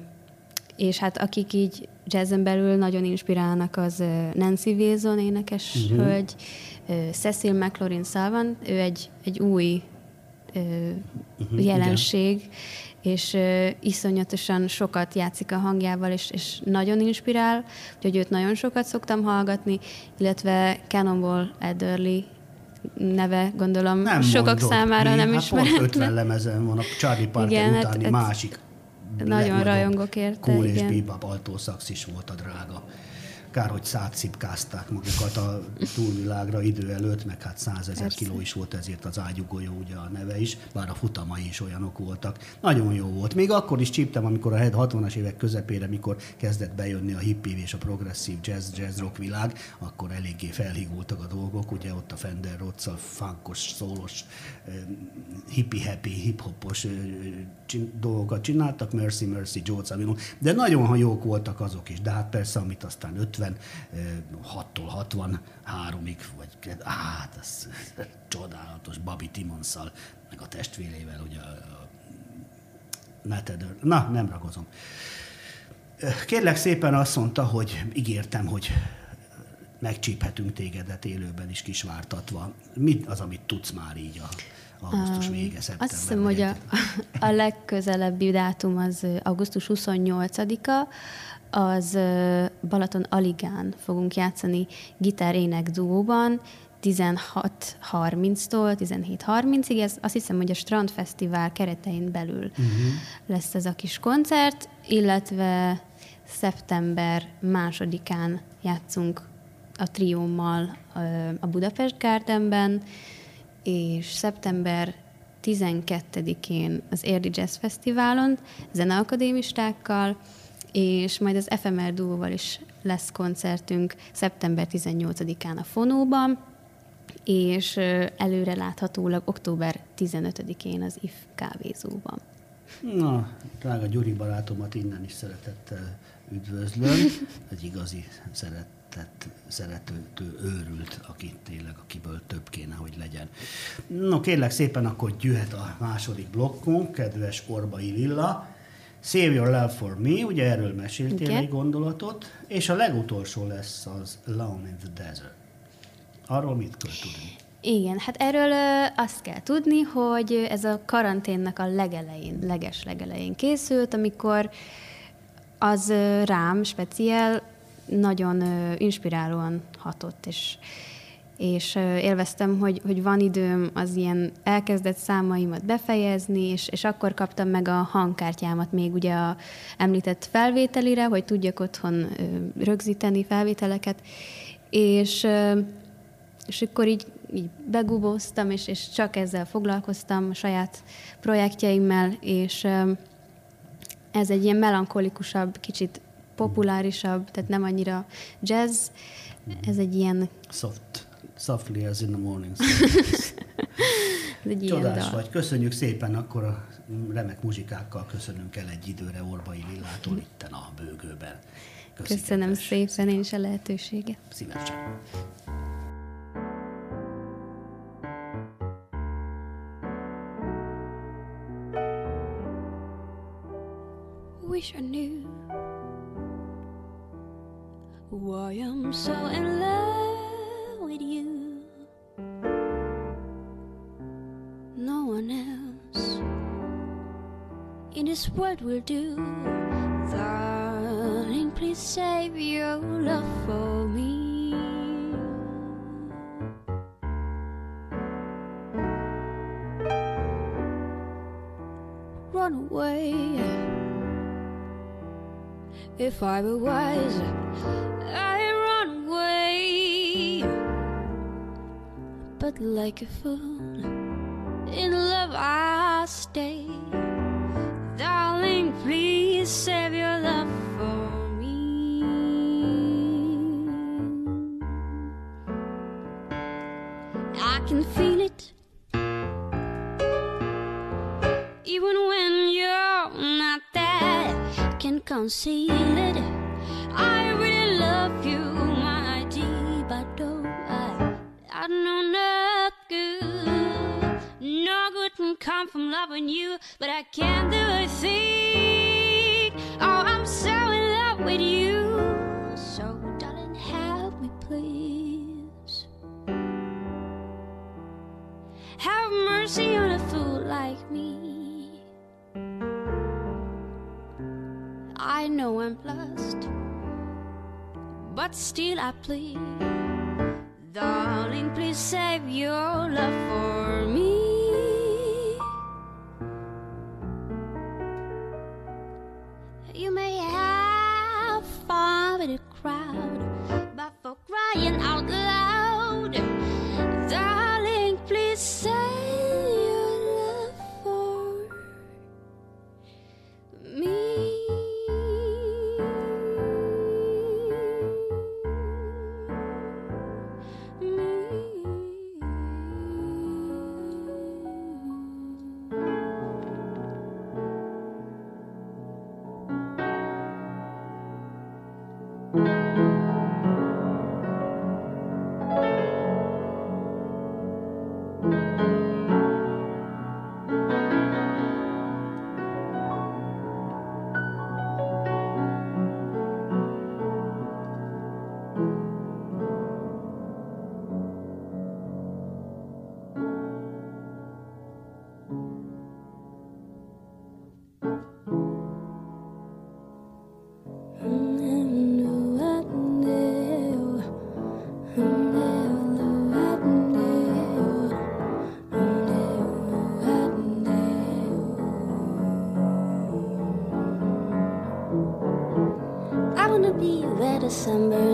és hát akik így jazzen belül nagyon inspirálnak, az Nancy Wilson énekes Mhm. uh-huh. hölgy, Cecil McLaurin Salvan, ő egy, egy új ö, Mhm, jelenség, és ö, iszonyatosan sokat játszik a hangjával, és, és nagyon inspirál, úgyhogy őt nagyon sokat szoktam hallgatni, illetve Cannonball Adderley neve gondolom Nem sokak mondod, számára mi? nem hát Pont 50 ismeretlen. lemezen van a Charlie Parker Igen, hát utáni ez másik nagyon rajongok érte, Cool és bebop altószax is volt a drága. Kár, hogy szátszipkázták magukat a túlvilágra idő előtt, meg hát 100 ezer Persze. kiló is volt ezért az ágyugolyó, ugye a neve is, bár a futamai is olyanok voltak. Nagyon jó volt. Még akkor is csíptem, amikor a 60-as évek közepére, mikor kezdett bejönni a hippie és a progresszív jazz, jazz rock világ, akkor eléggé felhígultak a dolgok, ugye ott a Fender Rhodes-szal funkos, szólos, hippie-happy, hip-hopos dolgokat csináltak, Mercy Mercy, Joe Zawinul, de nagyon jók voltak azok is, de hát persze, amit aztán 56-tól 63-ig, vagy hát ez, csodálatos Bobby Timonszal, meg a testvérével, ugye a, Neteder. Na, nem ragozom. Kérlek szépen azt mondta, hogy ígértem, hogy megcsíphetünk tégedet élőben is kisvártatva. Mi az, amit tudsz már így a augusztus vége, szeptember? Azt hiszem, hogy a, a legközelebbi dátum az augusztus 28-a, az Balaton Aligán fogunk játszani gitár-ének duóban, 16.30-tól 17.30-ig, ez azt hiszem, hogy a Strandfesztivál keretein belül Mhm. lesz ez a kis koncert, illetve szeptember másodikán játszunk a triómmal a Budapest Gardenben, és szeptember 12-én az Érdi Jazz Fesztiválon zeneakadémistákkal, és majd az FMR Duóval is lesz koncertünk szeptember 18-án a Fonóban, és előre láthatólag október 15-én az IF kávézóban. Na, drága Gyuri barátomat innen is szeretettel üdvözlöm. Egy igazi szeretett, szeretőtő őrült, aki tényleg, akiből több kéne, hogy legyen. No, kérlek szépen, akkor gyűhet a második blokkunk, kedves Orbai Lilla. Save Your Love For Me, ugye erről meséltél Igen. egy gondolatot, és a legutolsó lesz az Alone in the Desert. Arról mit kell tudni? Igen, hát erről ö, azt kell tudni, hogy ez a karanténnak a legelején, leges legelején készült, amikor az ö, rám speciál nagyon inspirálóan hatott, és, és élveztem, hogy, hogy van időm az ilyen elkezdett számaimat befejezni, és, és akkor kaptam meg a hangkártyámat még ugye a említett felvételire, hogy tudjak otthon rögzíteni felvételeket, és és akkor így, így begubóztam, és, és csak ezzel foglalkoztam, a saját projektjeimmel, és ez egy ilyen melankolikusabb, kicsit populárisabb, tehát nem annyira jazz, ez egy ilyen, Soft, softly as in the morning. ez egy ilyen Csodás dal. vagy. Köszönjük szépen, akkor a remek muzsikákkal köszönünk el egy időre Orbai Lillától itten a bőgőben. Köszi, Köszönöm kedves. szépen én is a lehetőséget. Szívesen. Wish I knew why I'm so in love with you. No one else in this world will do. Darling, please save your love for me. Run away. If I were wise, I'd run away. But like a fool, in love I stay. Darling, please save your love for me. I can feel it. Even when can conceal it. I really love you, my dear, but oh, I, I know not good. No good can come from loving you, but I can't do a thing. Oh, I'm so in love with you. So, darling, help me, please. Have mercy on a fool like me. I know I'm blessed, but still I plead. Darling, please save your love for me. You may have fun with a crowd, but for crying out loud, be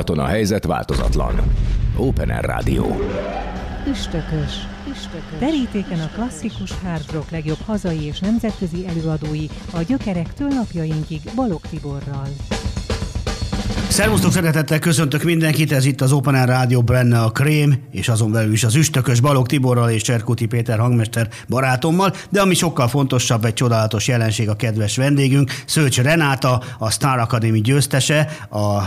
Nyugaton a helyzet változatlan. Open Air Rádió. Üstökös. Üstökös. Terítéken a klasszikus hard rock legjobb hazai és nemzetközi előadói a gyökerektől napjainkig Balog Tiborral. Szervusztok, szeretettel köszöntök mindenkit, ez itt az Open Air Rádió benne a Krém, és azon belül is az Üstökös Balog Tiborral és Cserkuti Péter hangmester barátommal, de ami sokkal fontosabb, egy csodálatos jelenség a kedves vendégünk, Szőcs Renáta, a Star Academy győztese, a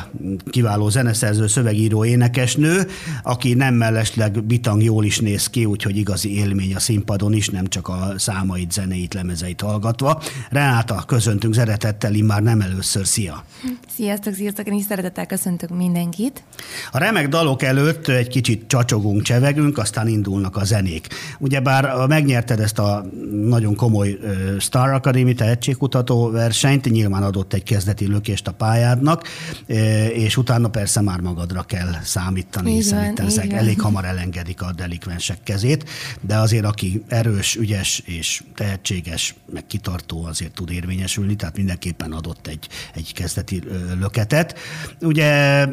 kiváló zeneszerző, szövegíró, énekesnő, aki nem mellesleg bitang jól is néz ki, úgyhogy igazi élmény a színpadon is, nem csak a számait, zenéit, lemezeit hallgatva. Renáta, köszöntünk szeretettel, immár nem először, szia! Sziasztok, sziasztok, én is szeretettel köszöntök mindenkit. A remek dalok előtt egy kicsit csacsogunk, csevegünk, aztán indulnak a zenék. Ugyebár megnyerted ezt a nagyon komoly Star Academy tehetségkutató versenyt, nyilván adott egy kezdeti lökést a pályádnak, és utána persze már magadra kell számítani, Így hiszen van, itt elég hamar elengedik a delikvensek kezét, de azért aki erős, ügyes és tehetséges, meg kitartó azért tud érvényesülni, tehát mindenképpen adott egy, egy kezdeti löketet. Ugye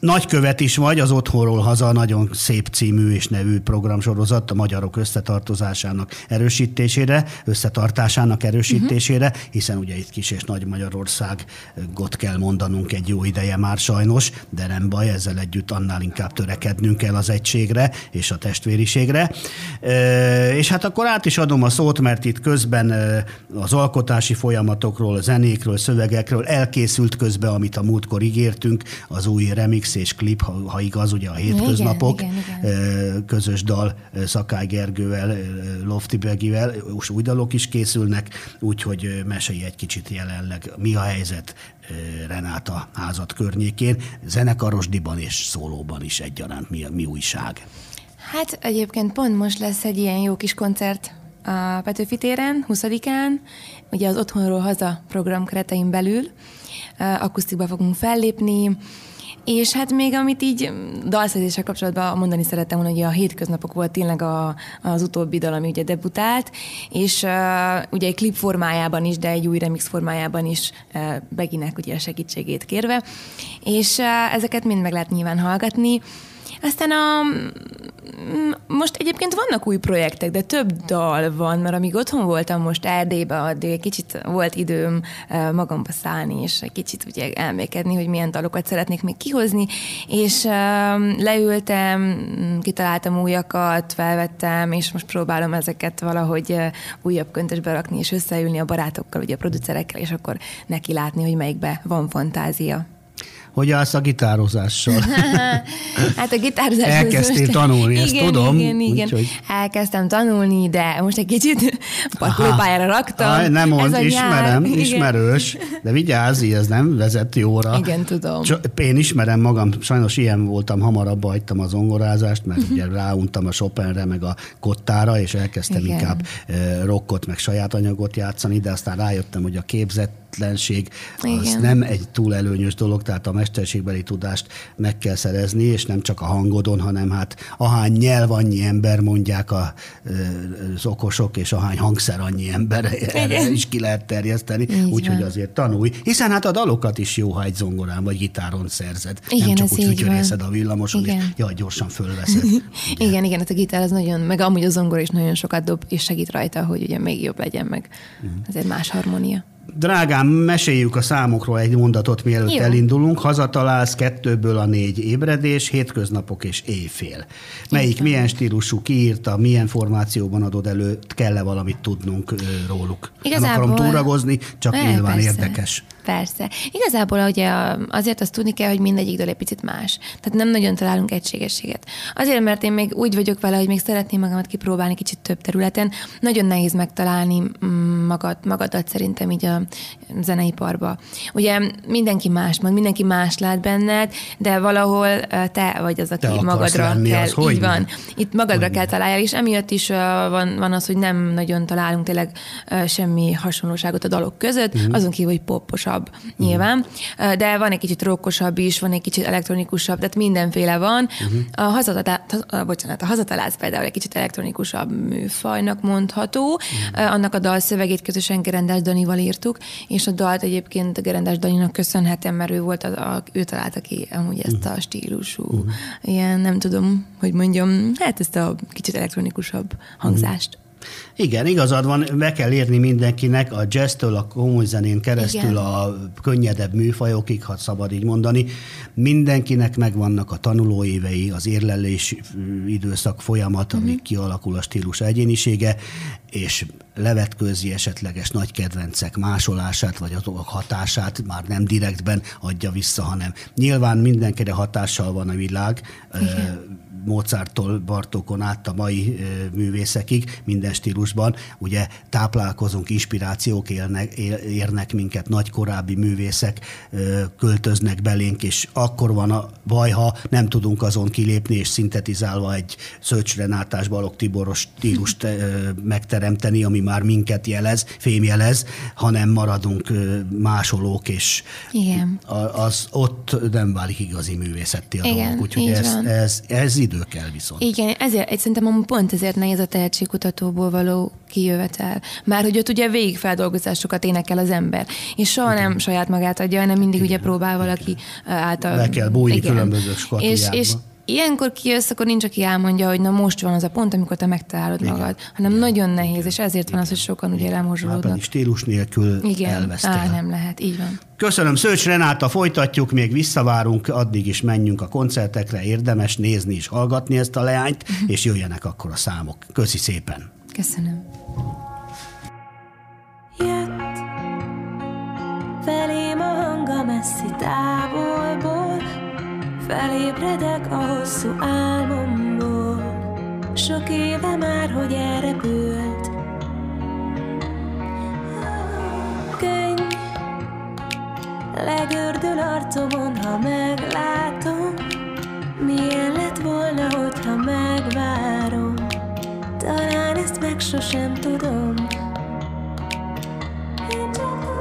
Nagykövet is vagy, az Otthonról Haza nagyon szép című és nevű programsorozat a magyarok összetartozásának erősítésére, összetartásának erősítésére, hiszen ugye itt Kis és Nagy Magyarországot kell mondanunk egy jó ideje már sajnos, de nem baj, ezzel együtt annál inkább törekednünk kell az egységre és a testvériségre. És hát akkor át is adom a szót, mert itt közben az alkotási folyamatokról, zenékről, szövegekről elkészült közben, amit a múltkor ígértünk, az új remix és klip, ha, ha igaz, ugye a hétköznapok, igen, igen. ö, közös dal Szakály Gergővel, Lofti Begivel, és új dalok is készülnek, úgyhogy mesélj egy kicsit jelenleg, mi a helyzet Renáta házat környékén, zenekarosdiban és szólóban is egyaránt mi, mi újság. Hát egyébként pont most lesz egy ilyen jó kis koncert a Petőfi téren, 20-án, ugye az Otthonról Haza program keretein belül, akusztikba fogunk fellépni, és hát még amit így dalszerzéssel kapcsolatban mondani szerettem volna, hogy a hétköznapok volt tényleg a, az utóbbi dal, ami ugye debutált, és uh, ugye egy klip formájában is, de egy új remix formájában is uh, Beginek ugye a segítségét kérve, és uh, ezeket mind meg lehet nyilván hallgatni. Aztán a, mm, most egyébként vannak új projektek, de több dal van, mert amíg otthon voltam most Erdélybe, addig kicsit volt időm eh, magamba szállni, és egy kicsit ugye elmékedni, hogy milyen dalokat szeretnék még kihozni, és eh, leültem, kitaláltam újakat, felvettem, és most próbálom ezeket valahogy eh, újabb köntösbe rakni, és összeülni a barátokkal, ugye a producerekkel, és akkor neki látni, hogy melyikbe van fantázia. Hogy állsz a gitározással? hát a gitározás... Elkezdtél most- tanulni, ezt igen, tudom, Igen, igen. úgyhogy- Elkezdtem tanulni, de most egy kicsit parkolópályára raktam. Aj, nem mond, Ez nyár- ismerem, igen. ismerős, de vigyázz, ez nem vezet jóra. Igen, tudom. Csak én ismerem magam, sajnos ilyen voltam, hamarabb hagytam az zongorázást, mert ugye ráuntam a Chopinre, meg a kottára, és elkezdtem Igen. inkább rockot, meg saját anyagot játszani, de aztán rájöttem, hogy a képzetlenség az Igen. nem egy túl előnyös dolog, tehát a mesterségbeli tudást meg kell szerezni, és nem csak a hangodon, hanem hát ahány nyelv, annyi ember mondják a, az okosok, és ahány hangszer, annyi ember, erre Igen. is ki lehet terjeszteni, úgyhogy azért tanulj, hiszen hát a dalokat is jó, ha egy zongorán vagy gitáron szerzed. Igen, nem csak úgy fütyörészed a villamoson, és Igen. jaj, gyorsan fölveszed. igen, igen, hát a gitár az nagyon, meg amúgy a zongora is nagyon sokat dob, és segít rajta, hogy ugye még jobb legyen, meg Mhm. azért más harmónia. Drágám, meséljük a számokról egy mondatot, mielőtt Jó. elindulunk. Hazatalálsz kettőből a négy ébredés, hétköznapok és éjfél. Melyik, milyen stílusú, kiírta, milyen formációban adod elő, kell-e valamit tudnunk róluk? Nem Igazából- akarom túragozni, csak Ne, nyilván persze. érdekes. Persze. Igazából ugye azért azt tudni kell, hogy mindegyik dal egy picit más. Tehát nem nagyon találunk egységességet. Azért, mert én még úgy vagyok vele, hogy még szeretném magamat kipróbálni kicsit több területen. Nagyon nehéz megtalálni mm, magad, magadat szerintem így a zeneiparba. Ugye mindenki más mond, mindenki más lát benned, de valahol te vagy az, aki Te magadra lenni, kell. az így van. Itt magadra kell találjál, és emiatt is van, van az, hogy nem nagyon találunk tényleg semmi hasonlóságot a dalok között, Mhm. azon kívül, hogy popposabb nyilván, Ö, de van egy kicsit rockosabb is, van egy kicsit elektronikusabb, tehát mindenféle van. Mhm. A, hazatalá, a, bocsánat, a hazatalász például egy kicsit elektronikusabb műfajnak mondható. Ö, annak a dal szövegét közösen Gerendás Danival írtuk, és a dalt egyébként Gerendás Daninak köszönhetem, mert ő volt az, a, ő találta ki amúgy ezt Mhm. a stílusú, ilyen nem tudom, hogy mondjam, hát ezt a kicsit elektronikusabb hangzást. Igen, igazad van, be kell érni mindenkinek a jazztől a komoly zenén keresztül Igen. a könnyedebb műfajokig, ha szabad így mondani. Mindenkinek megvannak a tanulóévei, az érlelés mm, időszak folyamat, Mhm. amíg kialakul a stílus egyénisége, és levetkőzi esetleges nagy kedvencek másolását, vagy a dolgok hatását már nem direktben adja vissza, hanem nyilván mindenkire hatással van a világ, Igen. Mozarttól Bartókon át a mai művészekig, minden stílusban. Ugye táplálkozunk, inspirációk élnek, él- érnek minket, nagy korábbi művészek költöznek belénk, és akkor van a baj, ha nem tudunk azon kilépni, és szintetizálva egy Szöcs Renátás Balog Tiboros stílust megteremteni, ami már minket jelez, fémjelez, hanem maradunk másolók, és Igen. az ott nem válik igazi művészetté a Igen, dolog. Úgyhogy ez, van. ez, ez idő kell viszont. Igen, ezért, szerintem amúgy pont ezért nehéz a tehetségkutatóból való kijövetel. Már hogy ott ugye végig feldolgozásokat énekel az ember, és soha nem saját magát adja, hanem mindig ugye próbál valaki ö, által. Le kell bújni Igen. különböző és, és ilyenkor kijössz, akkor nincs, aki elmondja, hogy na most van az a pont, amikor te megtalálod Igen. magad, hanem nagyon nehéz, és ezért van az, hogy sokan ugye pedig stílus nélkül Igen, elvesztél. Á, nem lehet, így van. Köszönöm, Szőcs Renáta, folytatjuk, még visszavárunk, addig is menjünk a koncertekre, érdemes nézni és hallgatni ezt a leányt, Mhm. és jöjjenek akkor a számok. Köszi szépen! Köszönöm. Jött felém a hanga messzi távolból, felébredek a hosszú álmomból. Sok éve már, hogy elrepült. Könny legördül arcomon, ha meglátom, milyen lett volna, hogyha megvárom. Talán ezt meg sosem tudom. Na,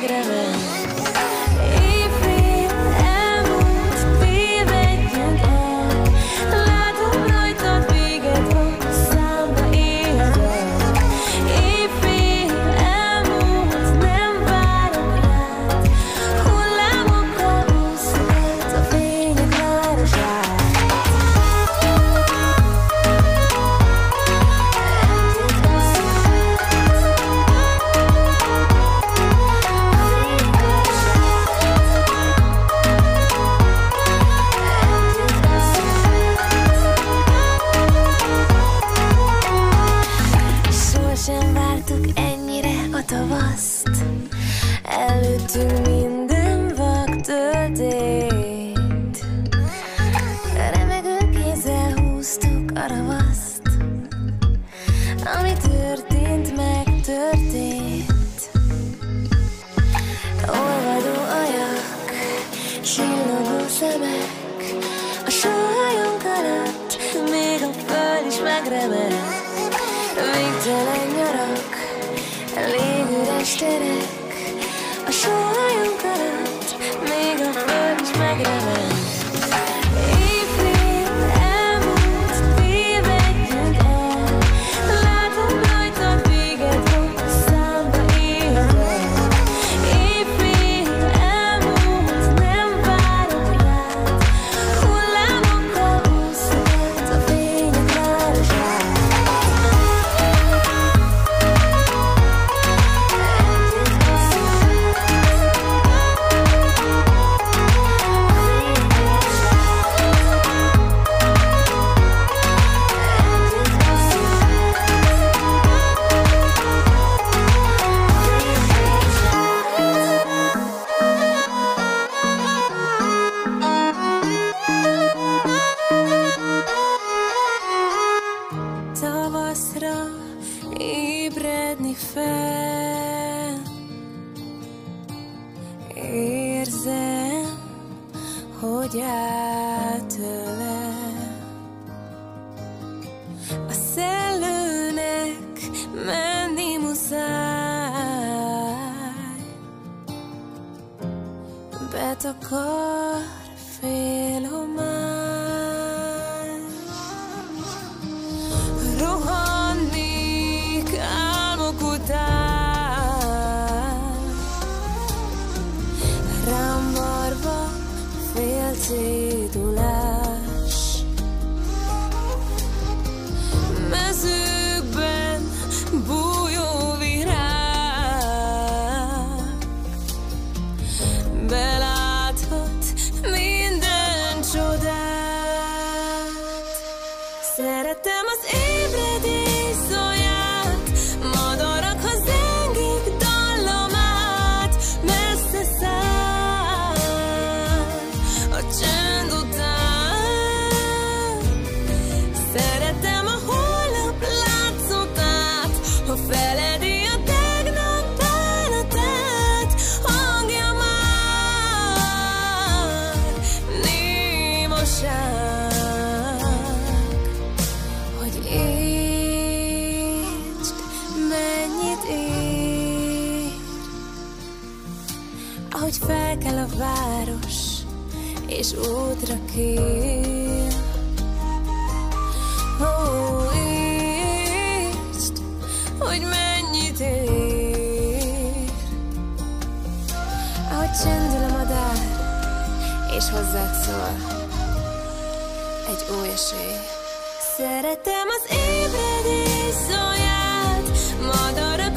lágrimas Ahogy felkel a város, és útra kér. Ó, értsd, hogy mennyit ér. Ahogy csendül a madár, és hozzád szól egy új esély. Szeretem az ébredés szóját, madarat.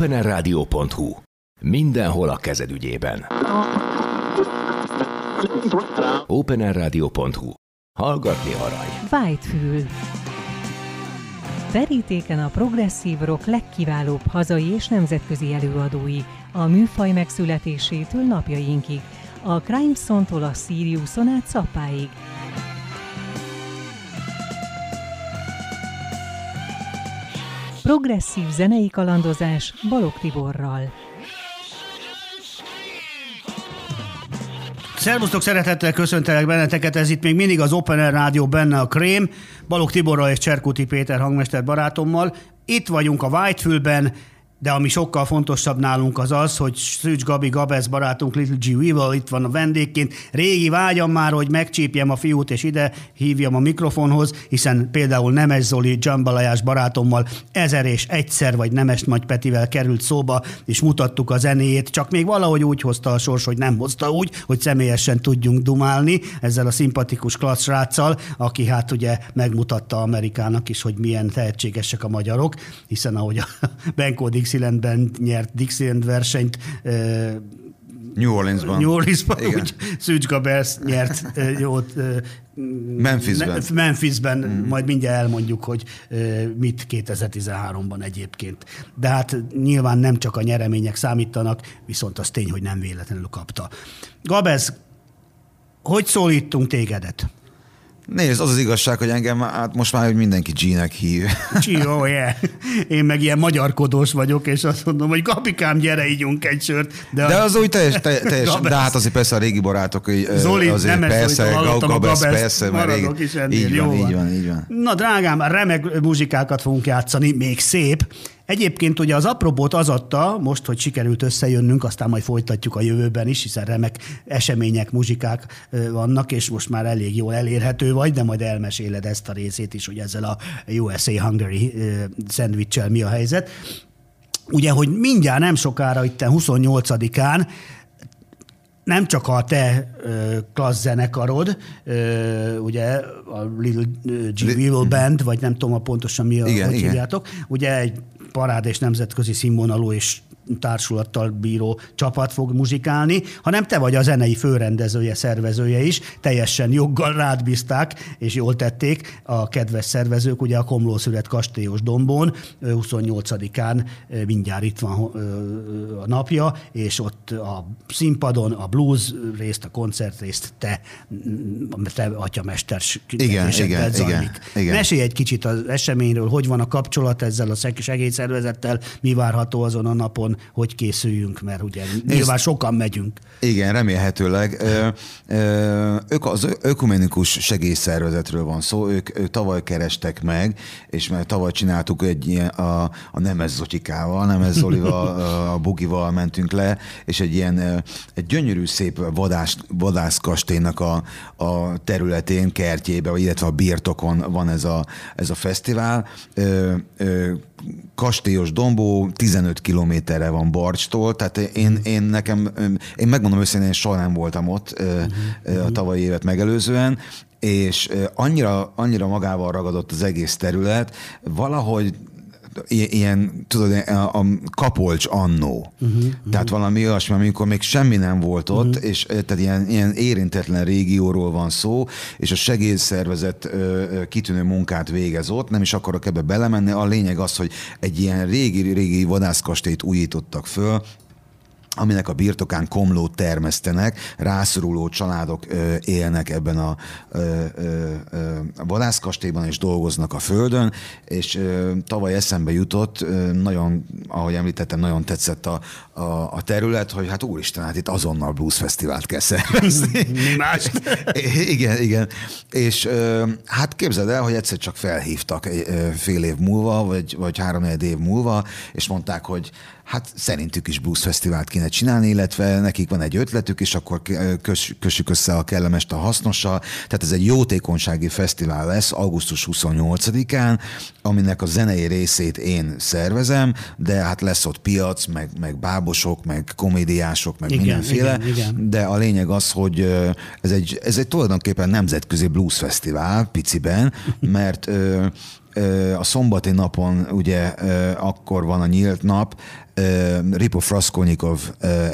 openerradio.hu. Mindenhol a kezed ügyében. openerradio.hu. Hallgatni arany. Whitefül. Terítéken a progresszív rock legkiválóbb hazai és nemzetközi előadói, a műfaj megszületésétől napjainkig, a Crimeson-tól a Siriuson át Szappáig. Progresszív zenei kalandozás Balog Tiborral. Szervusztok, szeretettel köszöntelek benneteket, ez itt még mindig az Open Air Rádió, benne a Krém, Balog Tiborral és Cserkuti Péter hangmester barátommal. Itt vagyunk a Whitefülben, de ami sokkal fontosabb nálunk az az, hogy Szűcs Gabi Gabez barátunk Little G. Weevil itt van a vendégként. Régi vágyam már, hogy megcsípjem a fiút és ide hívjam a mikrofonhoz, hiszen például Nemes Zoli Jambalajás barátommal ezer és egyszer vagy Nemes Nagy Petivel került szóba, és mutattuk a zenéjét, csak még valahogy úgy hozta a sors, hogy nem hozta úgy, hogy személyesen tudjunk dumálni ezzel a szimpatikus klassz sráccal, aki hát ugye megmutatta Amerikának is, hogy milyen tehetségesek a magyarok, hiszen ahogy a Benko Dixielandben nyert Dixieland versenyt, New Orleansban. New Orleansban, Igen. úgy Szűcs Gabers nyert jót. Memphisben. Memphisben, mm. majd mindjárt elmondjuk, hogy mit 2013-ban egyébként. De hát nyilván nem csak a nyeremények számítanak, viszont az tény, hogy nem véletlenül kapta. Gabez, hogy szólítunk tégedet? Nézd, az az igazság, hogy engem hát most már hogy mindenki G-nek hív. Csió, yeah. Én meg ilyen magyarkodós vagyok, és azt mondom, hogy kapikám, gyere, ígyunk egy sört. De, de az úgy teljes, te, teljes Gabesz. de hát azért persze a régi barátok, Zoli, azért nem persze, a Gabesz, Gabeszt, persze, régi, is ennél, így van. így van, így van. Na drágám, remek muzsikákat fogunk játszani, még szép. Egyébként ugye az apropót az adta, most, hogy sikerült összejönnünk, aztán majd folytatjuk a jövőben is, hiszen remek események, muzsikák vannak, és most már elég jól elérhető vagy, de majd elmeséled ezt a részét is, hogy ezzel a USA Hungary ö, szendvicsel mi a helyzet. Ugye, hogy mindjárt nem sokára, itt 28-án nem csak a te ö, klassz zenekarod, ö, ugye a Little G. Weevil Band, vagy nem tudom a pontosan mi a, Igen, hogy igen. hívjátok, ugye egy parád és nemzetközi színvonalú és társulattal bíró csapat fog muzsikálni, hanem te vagy a zenei főrendezője, szervezője is, teljesen joggal rád bízták, és jól tették a kedves szervezők, ugye a Komlószület kastélyos dombon, ö, 28-án ö, mindjárt itt van a napja, és ott a színpadon a blues részt, a koncert részt te, te atyamester Igen, igen, zajlik. igen, igen. Mesélj egy kicsit az eseményről, hogy van a kapcsolat ezzel a segélyszervezettel, mi várható azon a napon, hogy készüljünk, mert ugye nyilván sokan megyünk. Igen, remélhetőleg. Ők az ökumenikus segélyszervezetről van szó, ők, ők tavaly kerestek meg, és mert tavaly csináltuk egy ilyen, a, a Nemes Zotikával, Nemes Zolival, a Bugival mentünk le, és egy ilyen egy gyönyörű szép vadás, vadászkastélynak a, a területén, kertjébe, vagy illetve a birtokon van ez a, ez a fesztivál. Ö, ö, kastélyos dombó, 15 kilométerre van Barcstól, tehát én, én nekem, én megmondom őszintén, én soha nem voltam ott ö, a tavalyi évet megelőzően, és annyira, annyira magával ragadott az egész terület, valahogy ilyen, tudod, a, a kapolcs annó. Uh-huh, tehát valami olyasmi, amikor még semmi nem volt ott, uh-huh. és ö, tehát ilyen, ilyen érintetlen régióról van szó, és a segélyszervezet ö, kitűnő munkát végez ott, nem is akarok ebbe belemenni, a lényeg az, hogy egy ilyen régi-régi vadászkastélyt újítottak föl, aminek a birtokán komlót termesztenek, rászoruló családok ö, élnek ebben a, ö, ö, ö, a vadászkastélyban és dolgoznak a földön, és ö, tavaly eszembe jutott, ö, nagyon, ahogy említettem, nagyon tetszett a, a, a terület, hogy hát úristen, hát itt azonnal blues fesztivált kell szervezni. Más? igen, igen. És ö, hát képzeld el, hogy egyszer csak felhívtak fél év múlva, vagy, vagy három év múlva, és mondták, hogy hát szerintük is blues fesztivált kéne csinálni, illetve nekik van egy ötletük, és akkor kös, kössük össze a kellemest a hasznossal. Tehát ez egy jótékonysági fesztivál lesz augusztus 28-án, aminek a zenei részét én szervezem, de hát lesz ott piac, meg, meg bábosok, meg komédiások, meg Igen, mindenféle. igen, igen. De a lényeg az, hogy ez egy, ez egy tulajdonképpen nemzetközi blues fesztivál piciben, mert a szombati napon ugye akkor van a nyílt nap, Ripo Fraszkonikov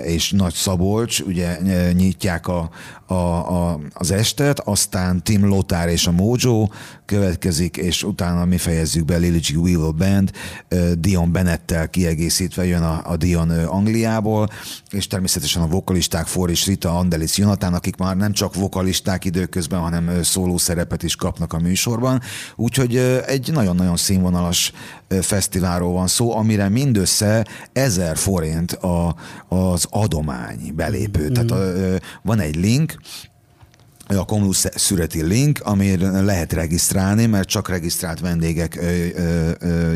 és Nagy Szabolcs ugye nyitják a, a, a, az estet, aztán Tim Lothar és a Mojo következik, és utána mi fejezzük be G. Weevil Band, Dion Bennettel kiegészítve jön a, a Dion Angliából, és természetesen a vokalisták For és Rita Andelis Jonathan, akik már nem csak vokalisták időközben, hanem szóló szerepet is kapnak a műsorban. Úgyhogy egy nagyon-nagyon színvonalas fesztiválról van szó, amire mindössze ezer forint a, az adomány belépő. Tehát a, ö, van egy link, a Komlus szüreti link, amire lehet regisztrálni, mert csak regisztrált vendégek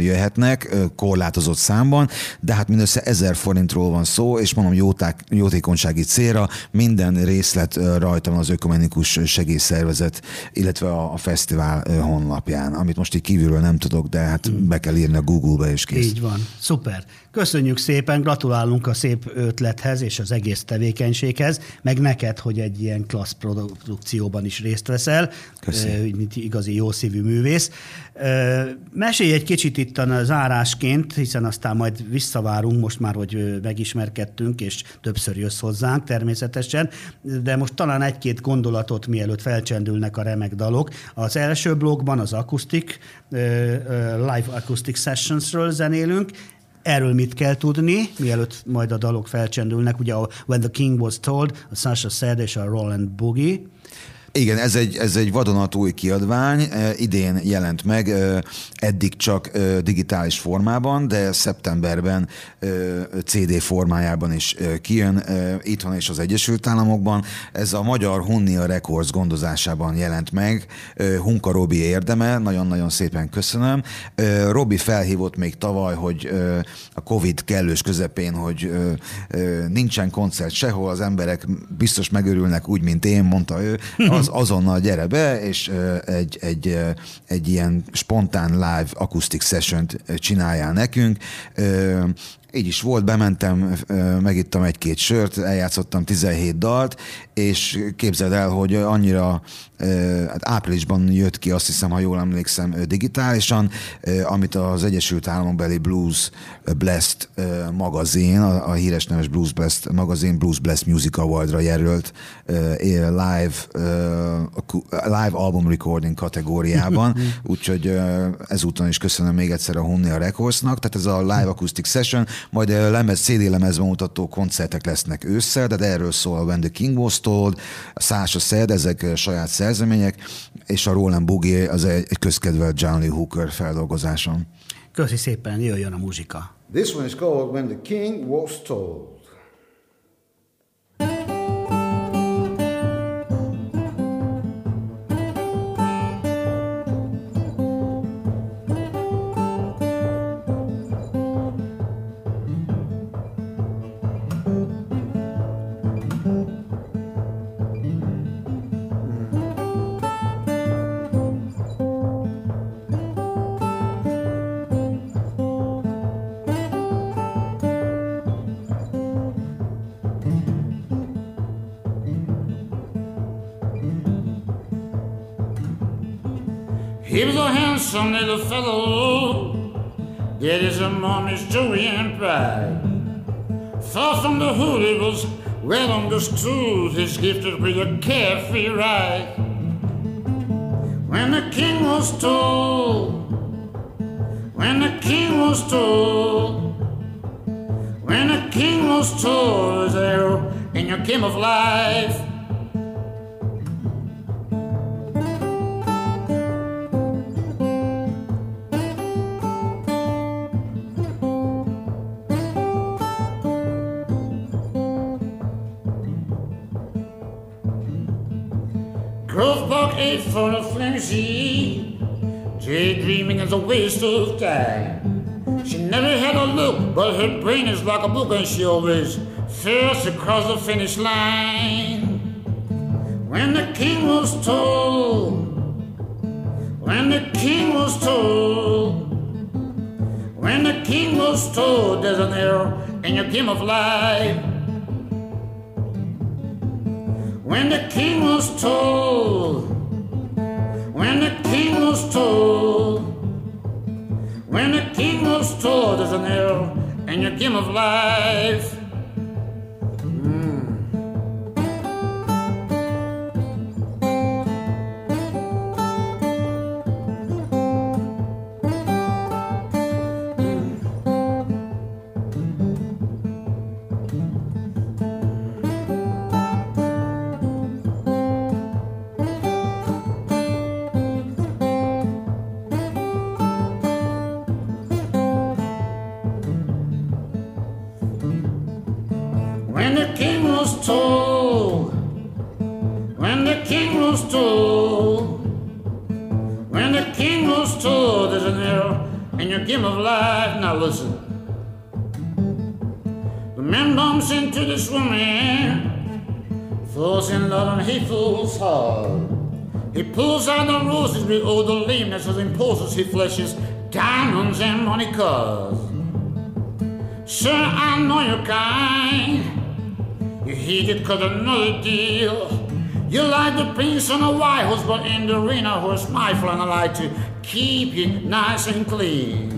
jöhetnek korlátozott számban, de hát mindössze 1000 forintról van szó, és mondom jóták, jótékonysági célra minden részlet rajta van az Ökumenikus Segélyszervezet, illetve a, a fesztivál honlapján, amit most így kívülről nem tudok, de hát be kell írni a Google-be, és kész. Így van. Szuper. Köszönjük szépen, gratulálunk a szép ötlethez és az egész tevékenységhez, meg neked, hogy egy ilyen klassz produkcióban is részt veszel, ö, mint igazi jószívű művész. Mesélj egy kicsit itt a zárásként, hiszen aztán majd visszavárunk, most már, hogy megismerkedtünk, és többször jössz hozzánk természetesen, de most talán egy-két gondolatot, mielőtt felcsendülnek a remek dalok. Az első blogban az ö, Live Acoustic Sessionsről zenélünk, Erről mit kell tudni, mielőtt majd a dalok felcsendülnek? Ugye a When the King Was Told, a Sasha Said és a Roland Boogie. Igen, ez egy, ez egy vadonatúj kiadvány, eh, idén jelent meg, eh, eddig csak eh, digitális formában, de szeptemberben CD formájában is kijön itthon és az Egyesült Államokban. Ez a magyar Hunnia Records gondozásában jelent meg, Hunka Robi érdeme, nagyon-nagyon szépen köszönöm. Robi felhívott még tavaly, hogy a Covid kellős közepén, hogy nincsen koncert sehol, az emberek biztos megörülnek úgy, mint én, mondta ő, az azonnal gyere be, és egy, egy, egy ilyen spontán live acoustic session csináljál nekünk. Így is volt, bementem, megittam egy-két sört, eljátszottam 17 dalt, és képzeld el, hogy annyira hát áprilisban jött ki, azt hiszem, ha jól emlékszem, digitálisan, amit az Egyesült Államokbeli Blues Blast magazin, a, a híres neves Blues Blast magazin Blues Blast Music Awardra jelölt live, live album recording kategóriában, úgyhogy ezúton is köszönöm még egyszer a Hunnia Recordsnak, tehát ez a live acoustic session, majd lemez, CD lemezben mutató koncertek lesznek ősszel, de erről szól a When the King Was Told, a Sasha Said, ezek saját szerzemények, és a Roland Boogie az egy, egy közkedvelt John Lee Hooker feldolgozáson. Köszi szépen, jöjjön a muzsika. This one is called When the King Was Told. Mommy's Joey and pride. Far from the hood, he was well understood. He's gifted with a carefree ride. When the king was told, when the king was told, when the king was told, there in your game of life? Flimsy. Daydreaming is a waste of time. She never had a look, but her brain is like a book, and she always fails to cross the finish line. When the king was told, when the king was told, when the king was told, there's an error in your game of life. When the king was told, when the king was told, when the king was told, there's an error in your game of life. He. He pulls out the roses with all the lameness as impulses he flashes diamonds and money cars. Sir, I know you're kind. You hate it cause another deal. You like the prince on a white horse, but in the arena horse, my friend, I like to keep it nice and clean.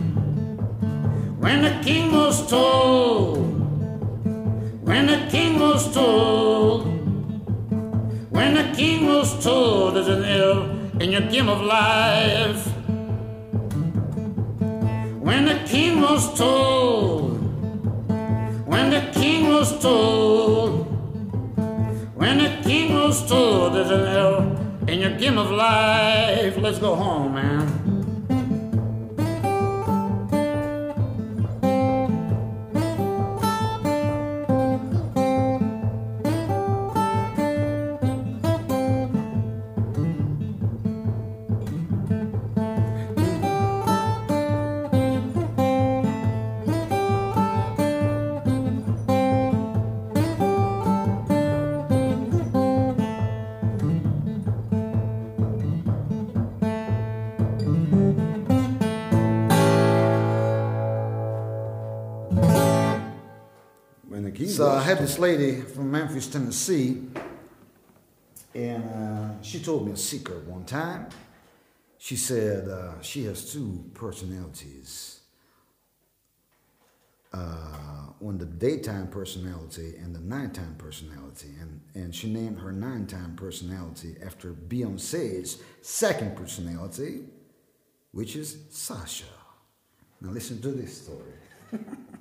When the king was told, when the king was told, when the king was told there's an ill in your game of life. When the king was told, when the king was told, when the king was told there's an ill in your game of life. Let's go home, man. uh, I had this lady from Memphis, Tennessee, and uh, she told me a secret one time. She said uh, she has two personalities. Uh, one the daytime personality and the nighttime personality. And, and she named her nighttime personality after Beyonce's second personality, which is Sasha. Now listen to this story.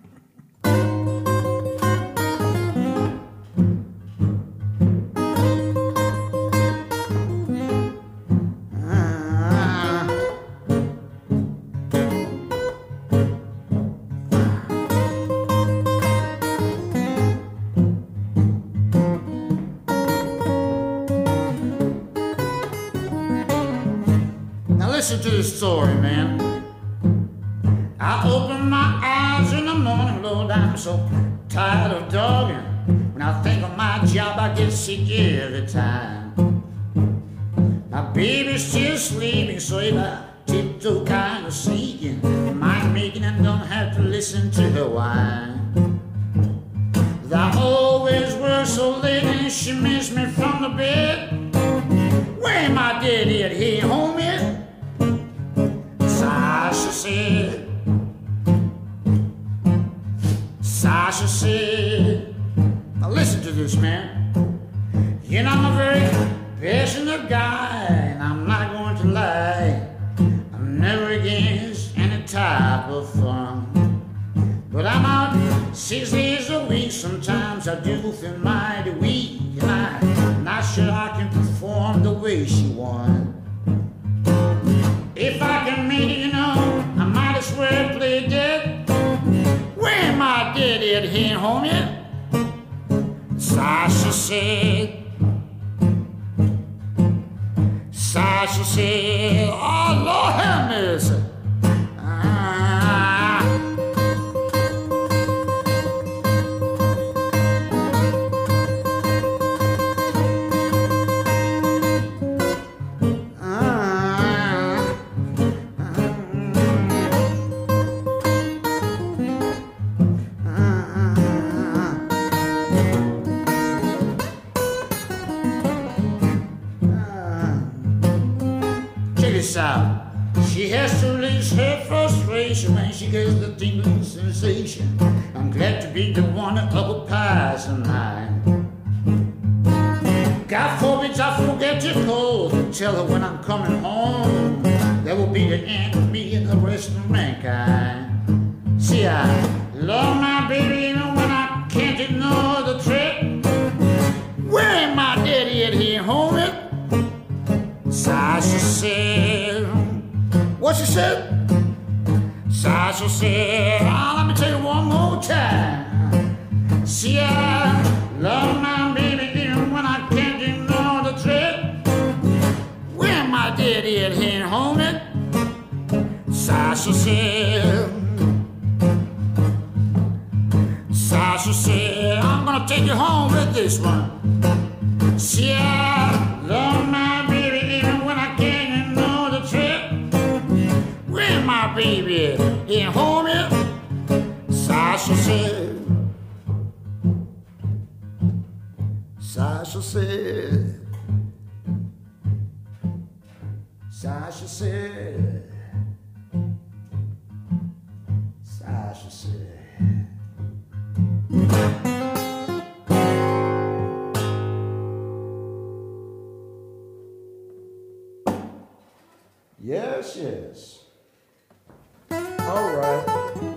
All right.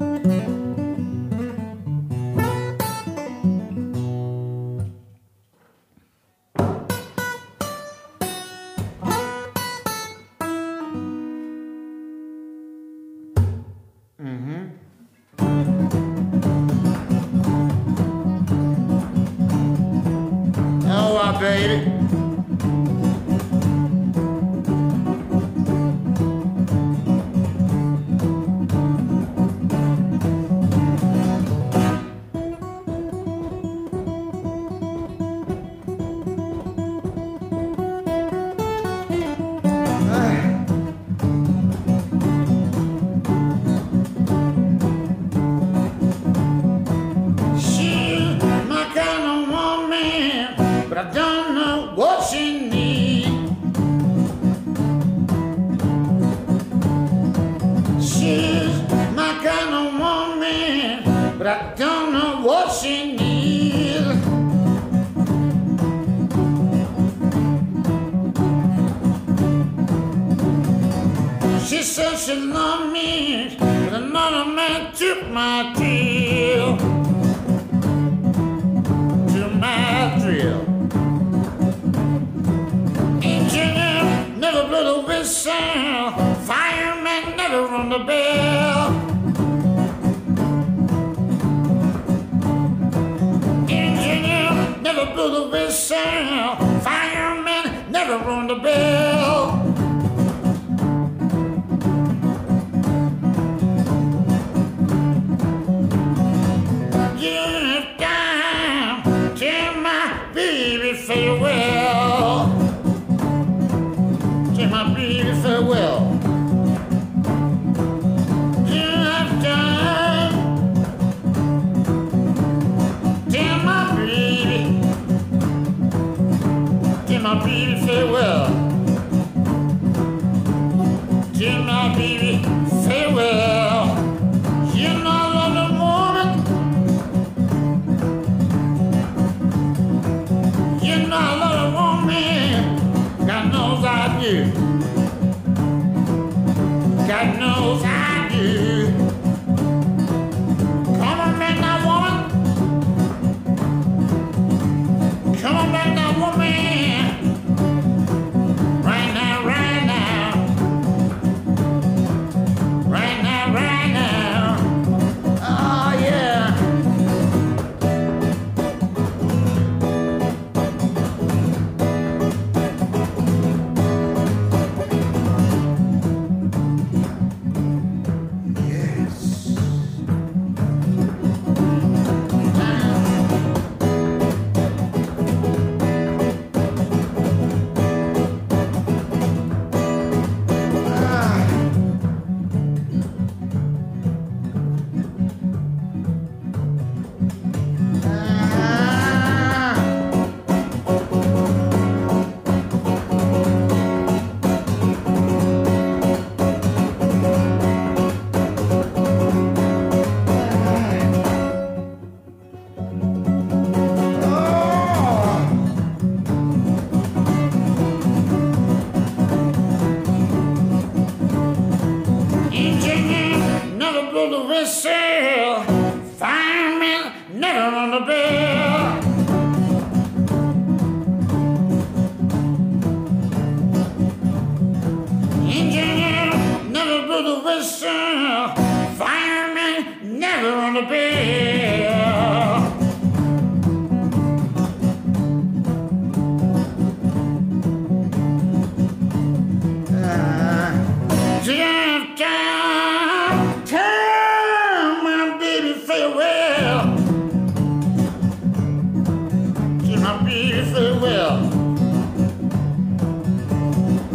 say.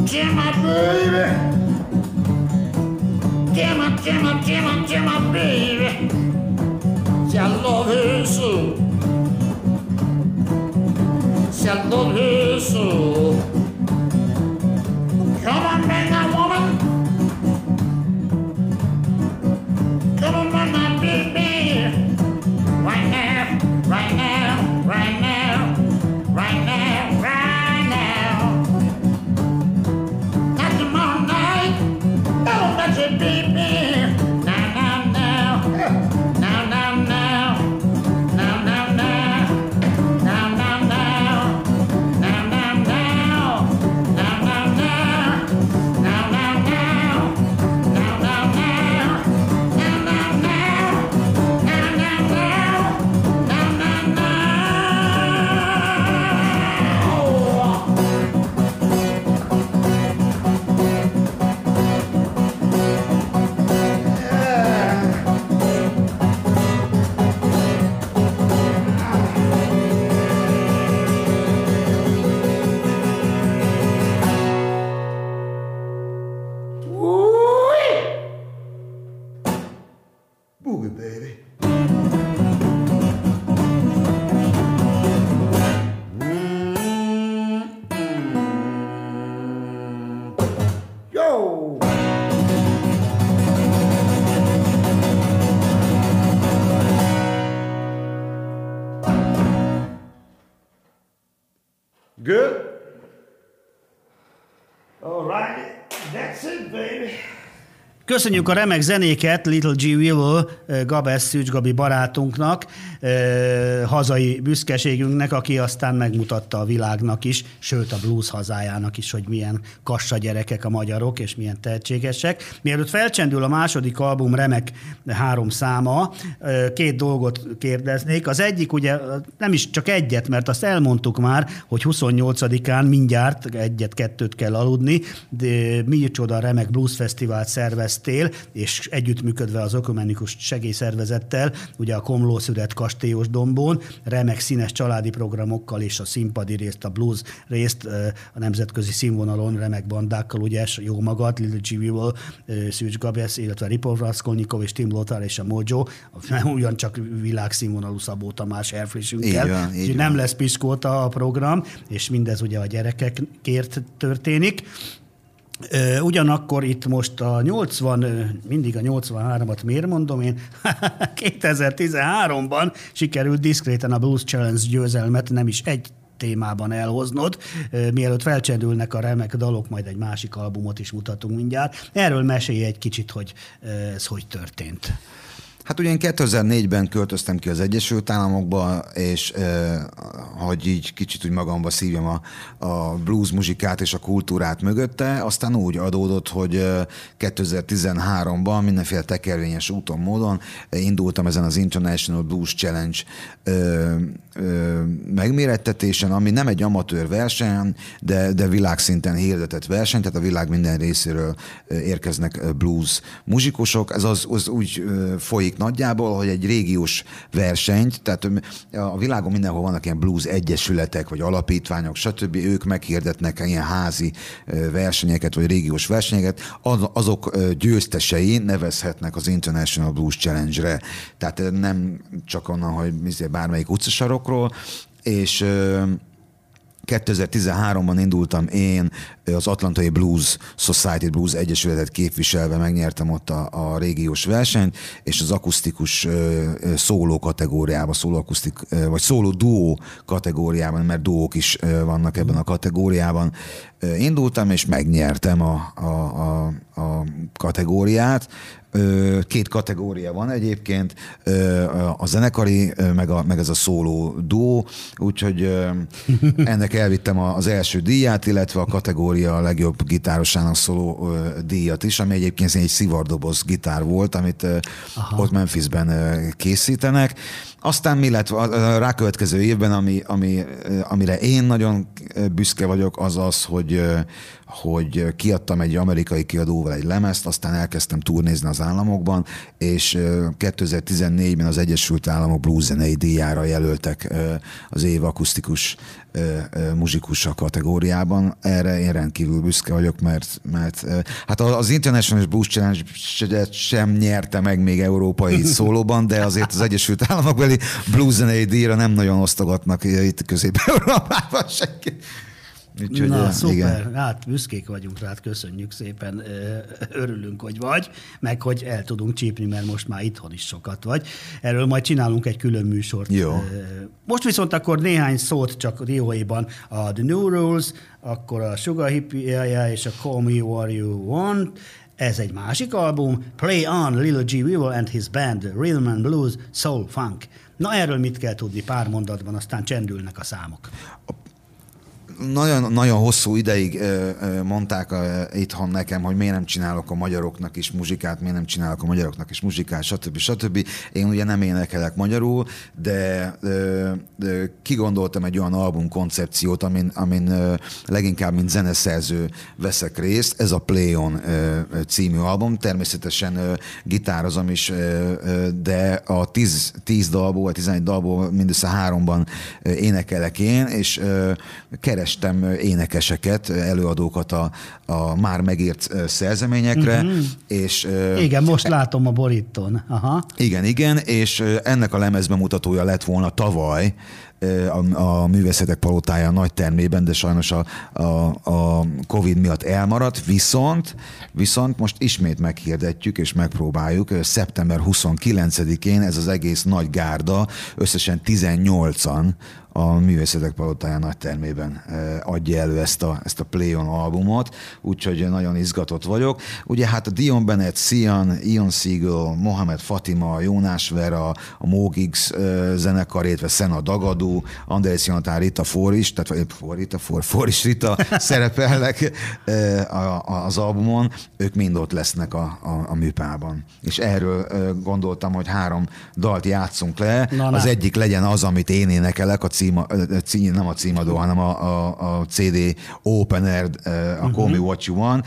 Jimmy, baby. Jimmy, Jimmy, Jimmy, Jimmy, baby. I love you so. I love you so. Köszönjük a remek zenéket Little G. Willow, Gabesz Szűcs Gabi barátunknak, hazai büszkeségünknek, aki aztán megmutatta a világnak is, sőt a blues hazájának is, hogy milyen kassa gyerekek a magyarok, és milyen tehetségesek. Mielőtt felcsendül a második album remek három száma, két dolgot kérdeznék. Az egyik ugye nem is csak egyet, mert azt elmondtuk már, hogy 28-án mindjárt egyet-kettőt kell aludni, de micsoda remek blues fesztivált szerveztél, és együttműködve az ökumenikus segélyszervezettel, ugye a Komló szület kastélyos dombon, remek színes családi programokkal és a színpadi részt, a blues részt a nemzetközi színvonalon remek bandákkal, ugye jó magad, Little G. Weevil, eh, Szűcs Gabesz, illetve Ripov Raskolnikov és Tim Lothar és a Mojo, ugyancsak világszínvonalú Szabó Tamás Így elfrissünkkel. van, így van. nem lesz piskóta a program, és mindez ugye a gyerekekért történik. Ugyanakkor itt most a 80, ö, mindig a 83-at miért mondom én, 2013-ban sikerült diszkréten a Blues Challenge győzelmet nem is egy témában elhoznod, mielőtt felcsendülnek a remek dalok, majd egy másik albumot is mutatunk mindjárt. Erről mesélj egy kicsit, hogy ez hogy történt. Hát ugye én 2004-ben költöztem ki az Egyesült Államokba, és eh, hogy így kicsit úgy magamba szívjam a, a blues muzsikát és a kultúrát mögötte, aztán úgy adódott, hogy eh, 2013-ban mindenféle tekervényes úton, módon indultam ezen az International Blues Challenge eh, eh, megmérettetésen, ami nem egy amatőr verseny, de, de világszinten hirdetett verseny, tehát a világ minden részéről érkeznek blues muzsikusok. Ez az, az úgy folyik nagyjából, hogy egy régiós versenyt, tehát a világon mindenhol vannak ilyen blues egyesületek, vagy alapítványok, stb. Ők meghirdetnek ilyen házi ö, versenyeket, vagy régiós versenyeket, Az- azok ö, győztesei nevezhetnek az International Blues Challenge-re. Tehát ö, nem csak onnan, hogy izé bármelyik utcasarokról, és ö, 2013-ban indultam én az Atlantai Blues Society Blues Egyesületet képviselve, megnyertem ott a, a régiós versenyt, és az akusztikus szóló kategóriában, szóló akusztik, vagy szóló duó kategóriában, mert duók is vannak ebben a kategóriában, indultam, és megnyertem a, a, a, a kategóriát. Két kategória van egyébként, a zenekari, meg, a, meg ez a szóló duó, úgyhogy ennek elvittem az első díját, illetve a kategória a legjobb gitárosának szóló díjat is, ami egyébként egy szivardoboz gitár volt, amit ö, ott Memphisben készítenek. Aztán mi lett a rákövetkező évben, ami, ami, amire én nagyon büszke vagyok, az az, hogy, hogy kiadtam egy amerikai kiadóval egy lemezt, aztán elkezdtem turnézni az államokban, és ö, 2014-ben az Egyesült Államok Blues zenei díjára jelöltek az év akusztikus muzsikusa kategóriában. Erre én rendkívül büszke vagyok, mert, mert hát az International Blues Challenge sem nyerte meg még európai szólóban, de azért az Egyesült Államokbeli blues zenei díjra nem nagyon osztogatnak itt Közép-Európában senki. Úgyhogy, Na, ö, szuper. igen. Hát büszkék vagyunk rád, köszönjük szépen. Örülünk, hogy vagy, meg hogy el tudunk csípni, mert most már itthon is sokat vagy. Erről majd csinálunk egy külön műsort. Jó. Most viszont akkor néhány szót csak dióhéjban a The New Rules, akkor a Sugar Hippie és a Call Me What You Want, ez egy másik album, Play On, Little G. Weevil and His Band, Rhythm and Blues, Soul Funk. Na erről mit kell tudni pár mondatban, aztán csendülnek a számok. Nagyon hosszú ideig mondták ö, itthon nekem, hogy miért nem csinálok a magyaroknak is muzsikát, miért nem csinálok a magyaroknak is muzsikát, stb. stb. Én ugye nem énekelek magyarul, de ö, kigondoltam egy olyan album koncepciót, amin, amin leginkább mint zeneszerző veszek részt. Ez a Play On ö, ö, című album. Természetesen gitározom is, de a 10, 10 dalból, vagy 11 dalból mindössze háromban énekelek én, és ö, kerestem énekeseket, előadókat a, a már megírt szerzeményekre, Mhm. és Igen, most látom a borítón. Aha. igen, igen, és ennek a lemezbemutatója lett volna tavaly a, a Művészetek Palotája nagy termében, de sajnos a, a, a Covid miatt elmaradt, viszont, viszont most ismét meghirdetjük és megpróbáljuk. Szeptember 29-én ez az egész nagy gárda, összesen 18-an a Művészetek Palotája nagy termében ö, adja elő ezt a, ezt a Play On albumot, úgyhogy nagyon izgatott vagyok. Ugye hát a Dion Bennett, Sian, Ian Siegel, Mohamed Fatima, Jónás Vera, a Mogix ö, zenekar, illetve Szena Dagadú, Andrés Jonatán, Rita Foris, tehát For, Rita For, Foris Rita szerepelnek a, az albumon, ők mind ott lesznek a, a, a műpában. És erről gondoltam, hogy három dalt játszunk le. Na, az egyik legyen az, amit én énekelek, a címa, ö, ö, cí, nem a címadó, hanem a, a, a CD Opener, ö, a Mhm. Call Me What You Want,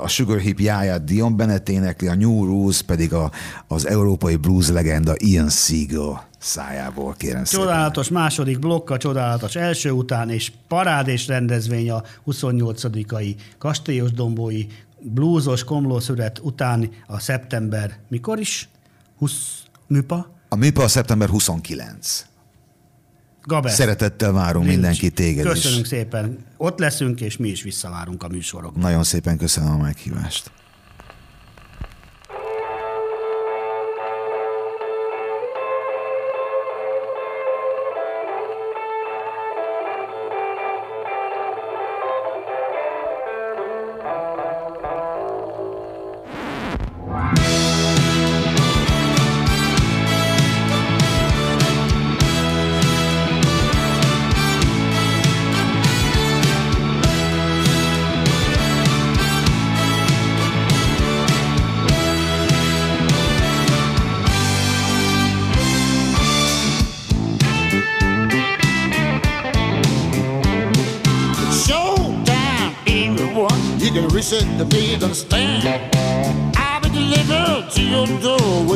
a Sugar Hip jáját Dion Bennett énekli, a New Rules pedig a, az európai blues legenda Ian Siegel szájából, kérem szépen. Csodálatos második blokk, a csodálatos első után, és parádés rendezvény a 28-ai Kastélyos Dombói blúzos komlószület után a szeptember, mikor is? 20 műpa? A műpa a szeptember 29. Gaber. Szeretettel várunk Nincs. mindenki téged Köszönünk is. szépen. Ott leszünk, és mi is visszavárunk a műsorokba. Nagyon szépen köszönöm a meghívást.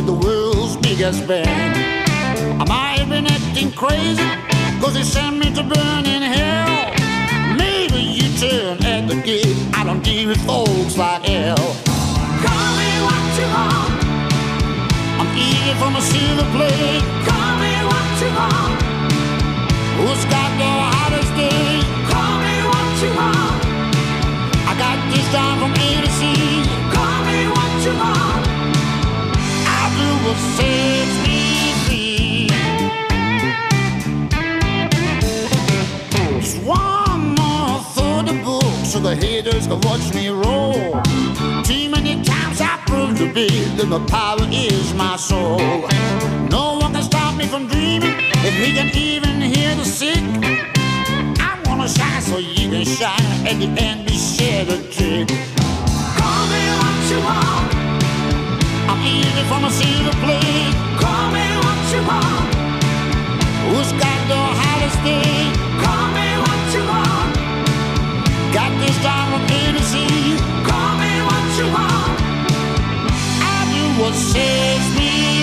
The world's biggest band. I might have been acting crazy, cause they sent me to burn in hell. Maybe you turn at the gate. I don't deal with folks like hell. Call me what you want. I'm eating from a silver plate. Call me what you want. Who's got the hottest day? Call me what you want. I got this time from A to C. Call me what you want. So the haters can watch me roll. Too many times I proved to be that my power is my soul. No one can stop me from dreaming if we can even hear the sick. I wanna shine so you can shine at the end we share the trick. Call me what you want. I'm eating from a silver plate. Call me what you want. Who's got the hottest day? Call me what you want. Got this time from A to Z. Call me what you want. I do what sets me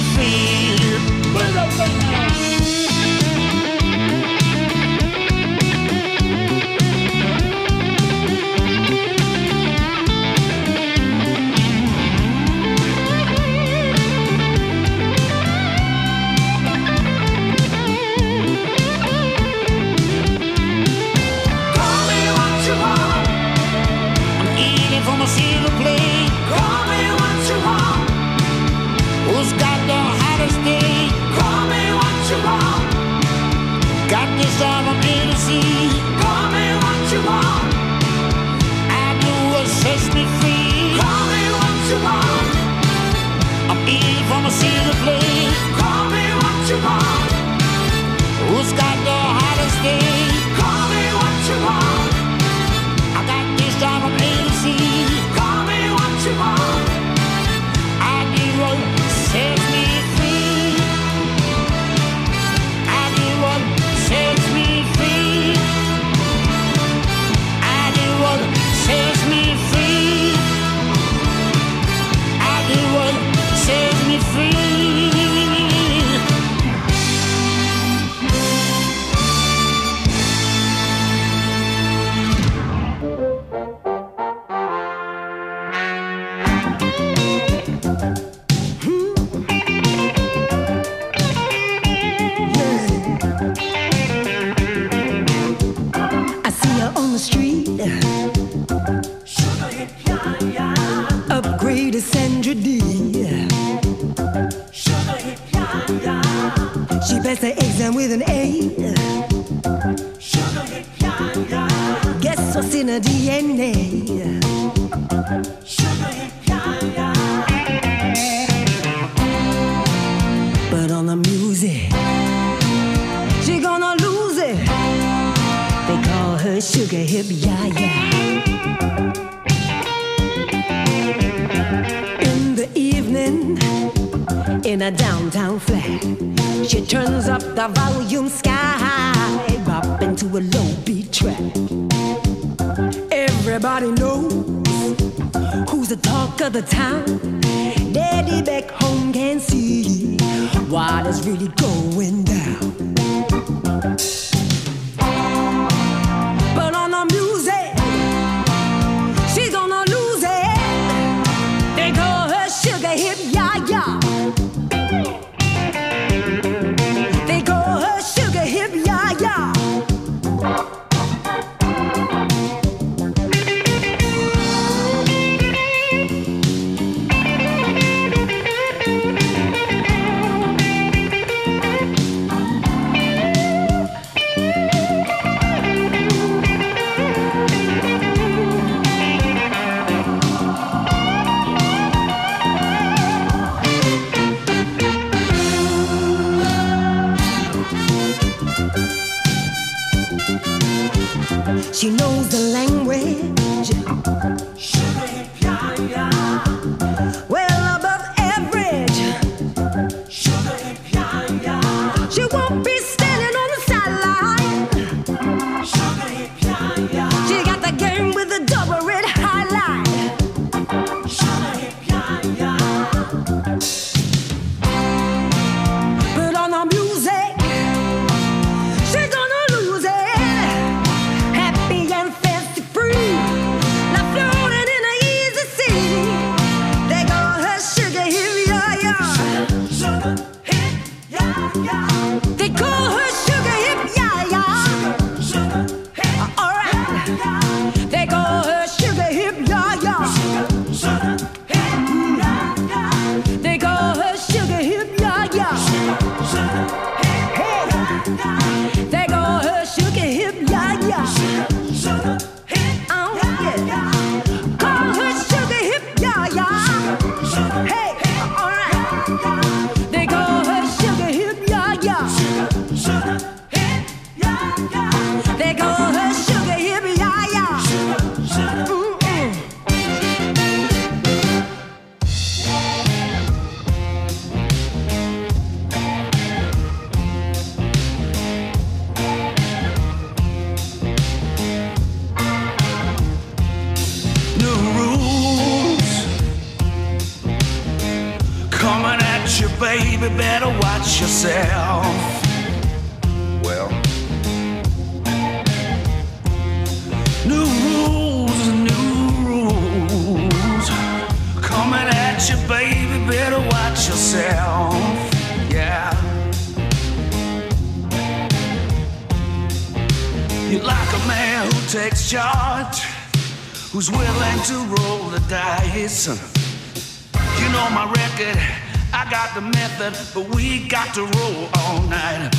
nothing, but we got to roll all night.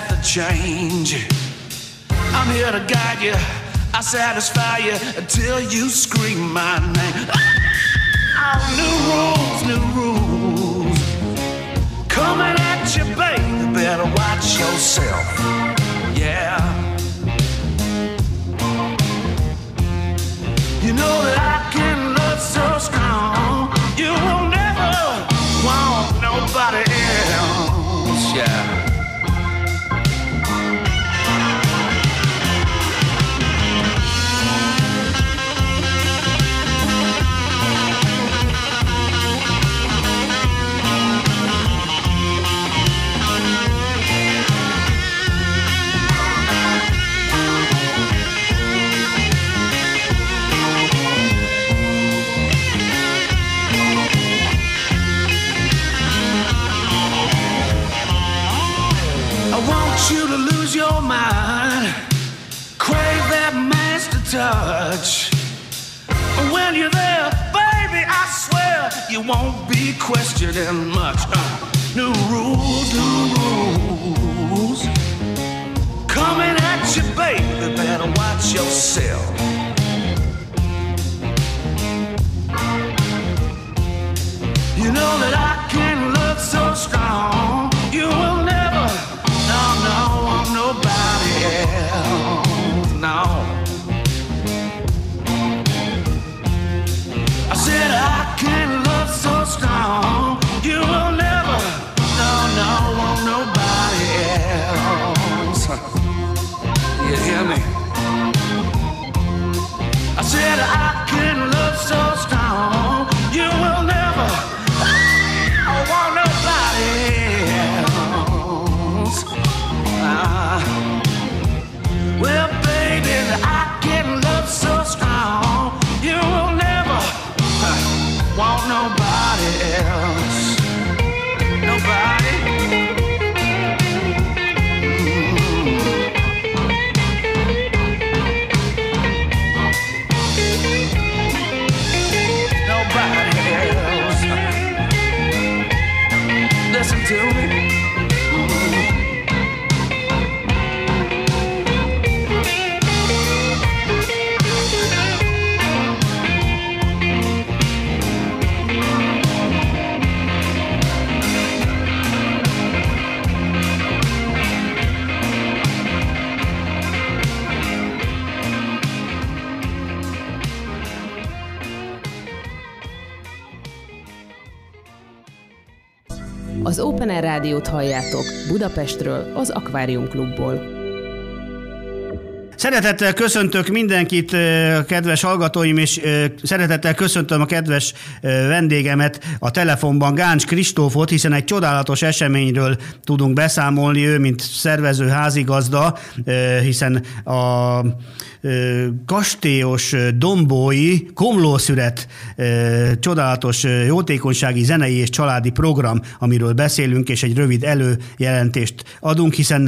path of change. I'm here to guide you, I satisfy you until you scream my name. Ah! Ah, new rules, new rules. Coming at you, baby, better watch yourself. you to lose your mind. Crave that master touch. When you're there, baby, I swear you won't be questioning much. Uh, new rules, new rules. Coming at you, baby, better watch yourself. You know that I can love so strong. Rádiót halljátok Budapestről, az Akvárium Klubból. Szeretettel köszöntök mindenkit, ö, kedves hallgatóim, és ö, szeretettel köszöntöm a kedves ö, vendégemet a telefonban, Gáncs Kristófot, hiszen egy csodálatos eseményről tudunk beszámolni, ő, mint szervező házigazda, hiszen a kastélyos dombói komlószüret csodálatos jótékonysági zenei és családi program, amiről beszélünk, és egy rövid előjelentést adunk, hiszen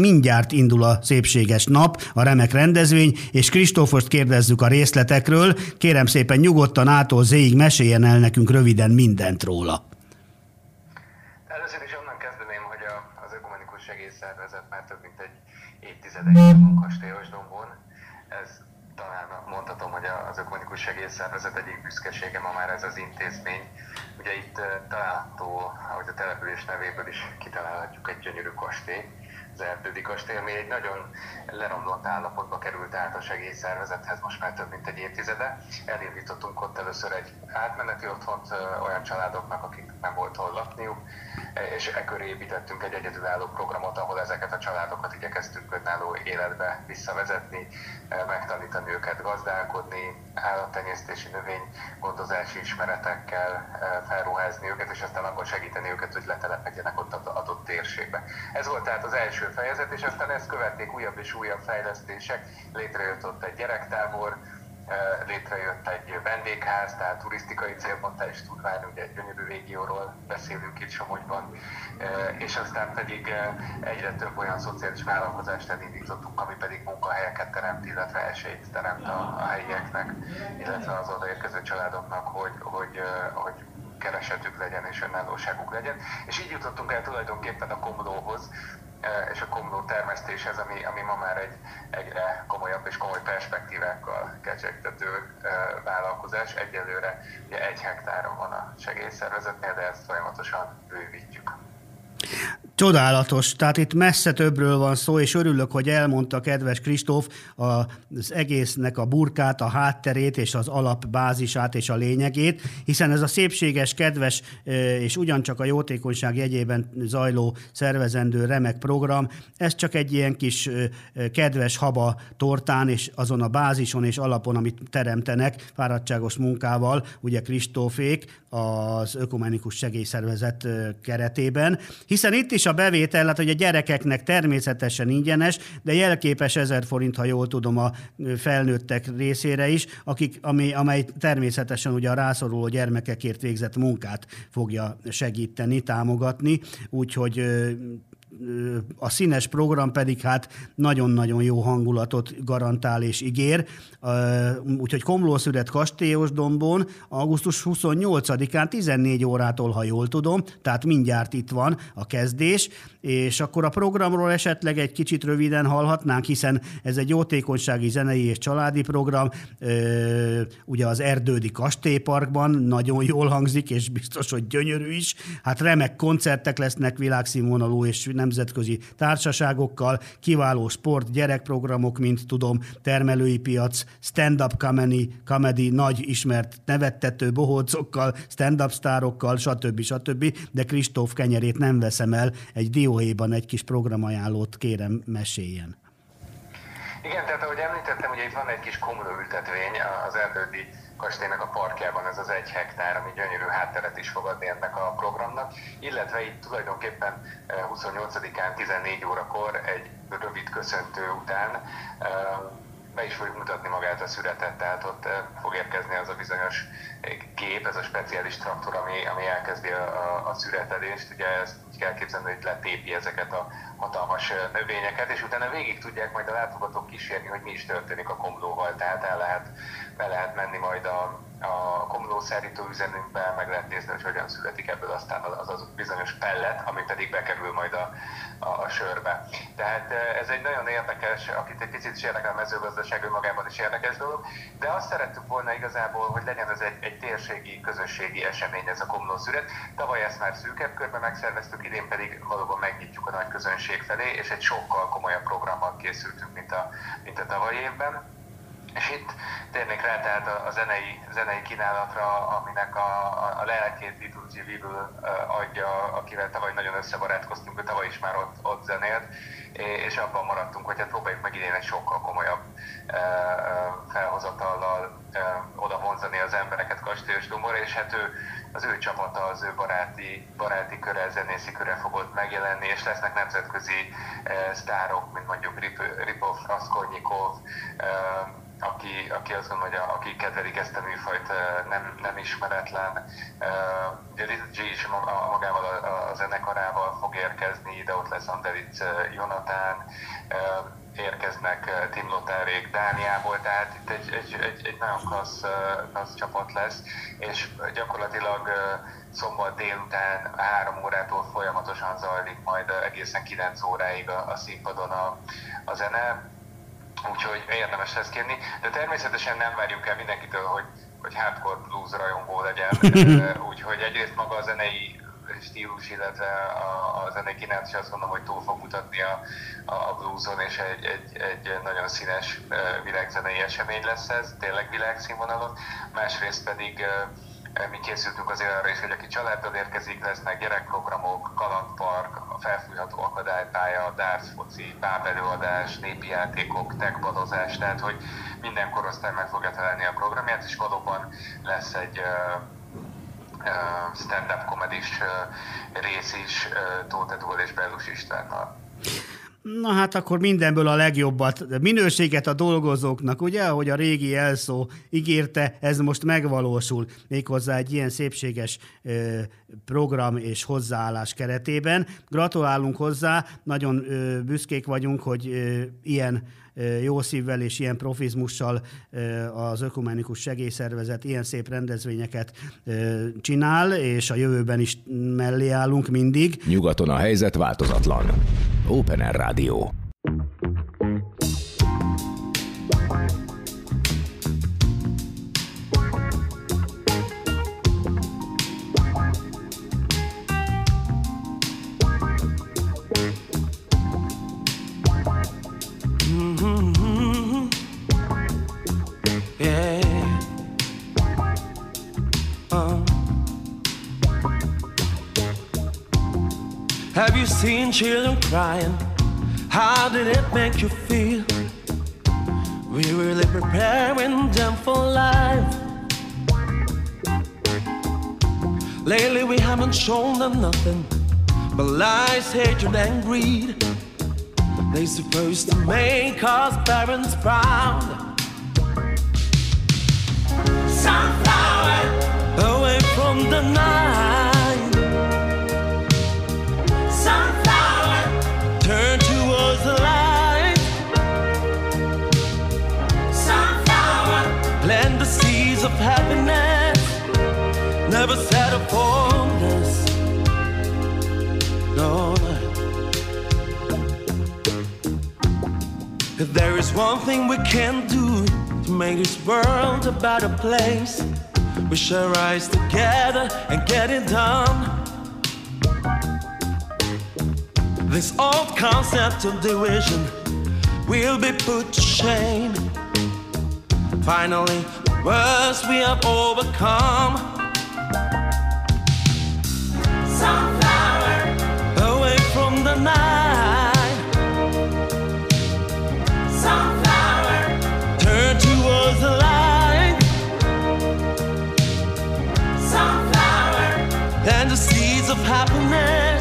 mindjárt indul a szépséges nap, a remek rendezvény, és Kristófost kérdezzük a részletekről. Kérem szépen nyugodtan ától zéig meséljen el nekünk röviden mindent róla. Először is onnan kezdeném, hogy az Ökumenikus Segélyszervezet már több mint egy évtizedes van kastélyos dombon. Ez talán hogy a- az Ökumenikus Segélyszervezet egyik büszkesége ma már ez az intézmény. Ugye itt eh, található, ahogy a település nevéből is kitalálhatjuk, egy gyönyörű kastély, az Erdődi kastély, ami egy nagyon leromlott állapotba került át a segélyszervezethez most már több mint egy évtizede. Elindítottunk ott először egy átmeneti otthont ö, olyan családoknak, akik nem volt hol lakniuk, e, és e köré építettünk egy egyedülálló programot, ahol ezeket a családokat igyekeztünk önálló életbe visszavezetni, megtanítani őket gazdálkodni, állattenyésztési növény gondozási ismeretekkel e, felruházni őket, és aztán akkor segíteni őket, hogy letelepedjenek ott az adott térségbe. Ez volt tehát az első fejezet, és aztán ezt követték újabb és újabb fejlesztések. Létrejött ott egy gyerektábor, eh, létrejött egy vendégház, tehát turisztikai célponttal is tudván, ugye egy gyönyörű régióról beszélünk itt Somogyban, és aztán pedig egyre több olyan szociális vállalkozást elindítottunk, ami pedig munkahelyeket teremt, illetve esélyt teremt a, helyieknek, illetve az odaérkező családoknak, hogy, hogy, hogy keresetük legyen és önállóságuk legyen. És így jutottunk el tulajdonképpen a komlóhoz, eh, és a komló termesztéshez, ami, ami ma már egy egyre komolyabb és komoly perspektívákkal kecsegtető vállalkozás. Egyelőre ugye egy hektáron van a segélyszervezetnél, de ezt folyamatosan bővítjük. Csodálatos, tehát itt messze többről van szó, és örülök, hogy elmondta kedves Kristóf az egésznek a burkát, a hátterét és az alapbázisát és a lényegét, hiszen ez a szépséges, kedves és ugyancsak a jótékonyság jegyében zajló szervezendő remek program, ez csak egy ilyen kis kedves haba tortán és azon a bázison és alapon, amit teremtenek fáradtságos munkával, ugye Kristófék az Ökumenikus Segélyszervezet keretében, hiszen itt is a bevétel, hát hogy a gyerekeknek természetesen ingyenes, de jelképes ezer forint, ha jól tudom, a felnőttek részére is, akik, ami, amely természetesen ugye a rászoruló gyermekekért végzett munkát fogja segíteni, támogatni, úgyhogy a színes program pedig hát nagyon-nagyon jó hangulatot garantál és ígér. Úgyhogy Komlószület Kastélyos Dombon augusztus 28-án 14 órától, ha jól tudom, tehát mindjárt itt van a kezdés, és akkor a programról esetleg egy kicsit röviden hallhatnánk, hiszen ez egy jótékonysági zenei és családi program, ugye az Erdődi Kastélyparkban nagyon jól hangzik, és biztos, hogy gyönyörű is. Hát remek koncertek lesznek világszínvonalú és nemzetközi társaságokkal, kiváló sport, gyerekprogramok, mint tudom, termelői piac, stand-up comedy, comedy nagy ismert nevettető bohócokkal, stand-up sztárokkal, stb. stb. De Kristóf kenyerét nem veszem el, egy dióhéjban egy kis programajánlót kérem meséljen. Igen, tehát ahogy említettem, ugye itt van egy kis komlóültetvény az Erdődi kastélynak a parkjában, ez az egy hektár, ami gyönyörű hátteret is fog adni ennek a programnak, illetve itt tulajdonképpen eh, 28-án 14 órakor egy rövid köszöntő után eh, be is fogjuk mutatni magát a születet, tehát ott eh, fog érkezni az a bizonyos eh, gép, ez a speciális traktor, ami, ami elkezdi a, a, a szüretelést. Ugye ezt kell képzelni, hogy letépi ezeket a hatalmas növényeket, és utána végig tudják majd a látogatók kísérni, hogy mi is történik a komlóval. Tehát el lehet, be lehet menni majd a, a komlószárító üzemünkbe, meg lehet nézni, hogy hogyan születik ebből aztán az az bizonyos pellet, ami pedig bekerül majd a, a, a sörbe. Tehát eh, ez egy nagyon érdekes, akit egy picit is érdekel a mezőgazdaság önmagában is érdekes dolog, de azt szerettük volna igazából, hogy legyen ez egy, egy térségi, közösségi esemény ez a Komló szület. Tavaly ezt már szűkebb körben megszerveztük, idén pedig valóban megnyitjuk a nagy közönség felé, és egy sokkal komolyabb programmal készültünk, mint a, mint a tavalyi évben. És itt térnék rá tehát a, a zenei, zenei kínálatra, aminek a, a, a lelkét Little G. Uh, adja, akivel tavaly nagyon összebarátkoztunk, ő tavaly is már ott, ott zenélt, és abban maradtunk, hogy hát próbáljuk meg idén egy sokkal komolyabb felhozatallal oda vonzani az embereket Kastélyos Domborra, és hát ő, az ő csapata, az ő baráti, baráti köre, zenészi köre fog ott megjelenni, és lesznek nemzetközi uh, sztárok, mint mondjuk Rip- Ripov, Raskolnikov, uh, aki, aki azt a, aki kedvelik ezt a műfajt, eh, nem, nem ismeretlen. Eh, Ugye Little G is magával a, a, zenekarával fog érkezni, ide ott lesz Andelic eh, Jonatán, eh, érkeznek eh, Tim Lotárék Dániából, tehát itt egy, egy, egy, egy nagyon klassz, eh, klassz csapat lesz, és gyakorlatilag eh, szombat délután három órától folyamatosan zajlik majd egészen 9 óráig a, a színpadon a, a zene. Úgyhogy érdemes ezt kérni, de természetesen nem várjuk el mindenkitől, hogy, hogy hardcore blues rajongó legyen, úgyhogy egyrészt maga a zenei stílus, illetve a, a zenei kínálat is azt gondolom, hogy túl fog mutatni a, a blueson, és egy, egy, egy nagyon színes világzenei esemény lesz ez, tényleg világszínvonalon. Másrészt pedig mi készültünk azért arra is, hogy aki családdal érkezik, lesznek gyerekprogramok, kalandpark, felfújható akadálypálya, darts foci, bábelőadás, népi játékok, techbalozás, tehát hogy minden korosztály meg fogja találni a programját, és valóban lesz egy stand-up komedis rész is Tóth Edúl és Bellus Istvánnal. Na hát akkor mindenből a legjobbat, minőséget a dolgozóknak, ugye, ahogy a régi elszó ígérte, ez most megvalósul, méghozzá egy ilyen szépséges ö, program és hozzáállás keretében. Gratulálunk hozzá, nagyon ö, büszkék vagyunk, hogy ö, ilyen jó szívvel és ilyen profizmussal az Ökumenikus Segélyszervezet ilyen szép rendezvényeket csinál, és a jövőben is mellé állunk mindig. Nyugaton a helyzet változatlan. Open Air Rádió. Crying? How did it make you feel? We really preparing them for life. Lately we haven't shown them nothing but lies, hatred, and greed. They supposed to make us parents proud. Sunflower away from the night. Never settle for less. No. If there is one thing we can do to make this world a better place, we shall rise together and get it done. This old concept of division will be put to shame. Finally, worst we have overcome. Sunflower, away from the night. Sunflower, turn towards the light. Sunflower, and the seeds of happiness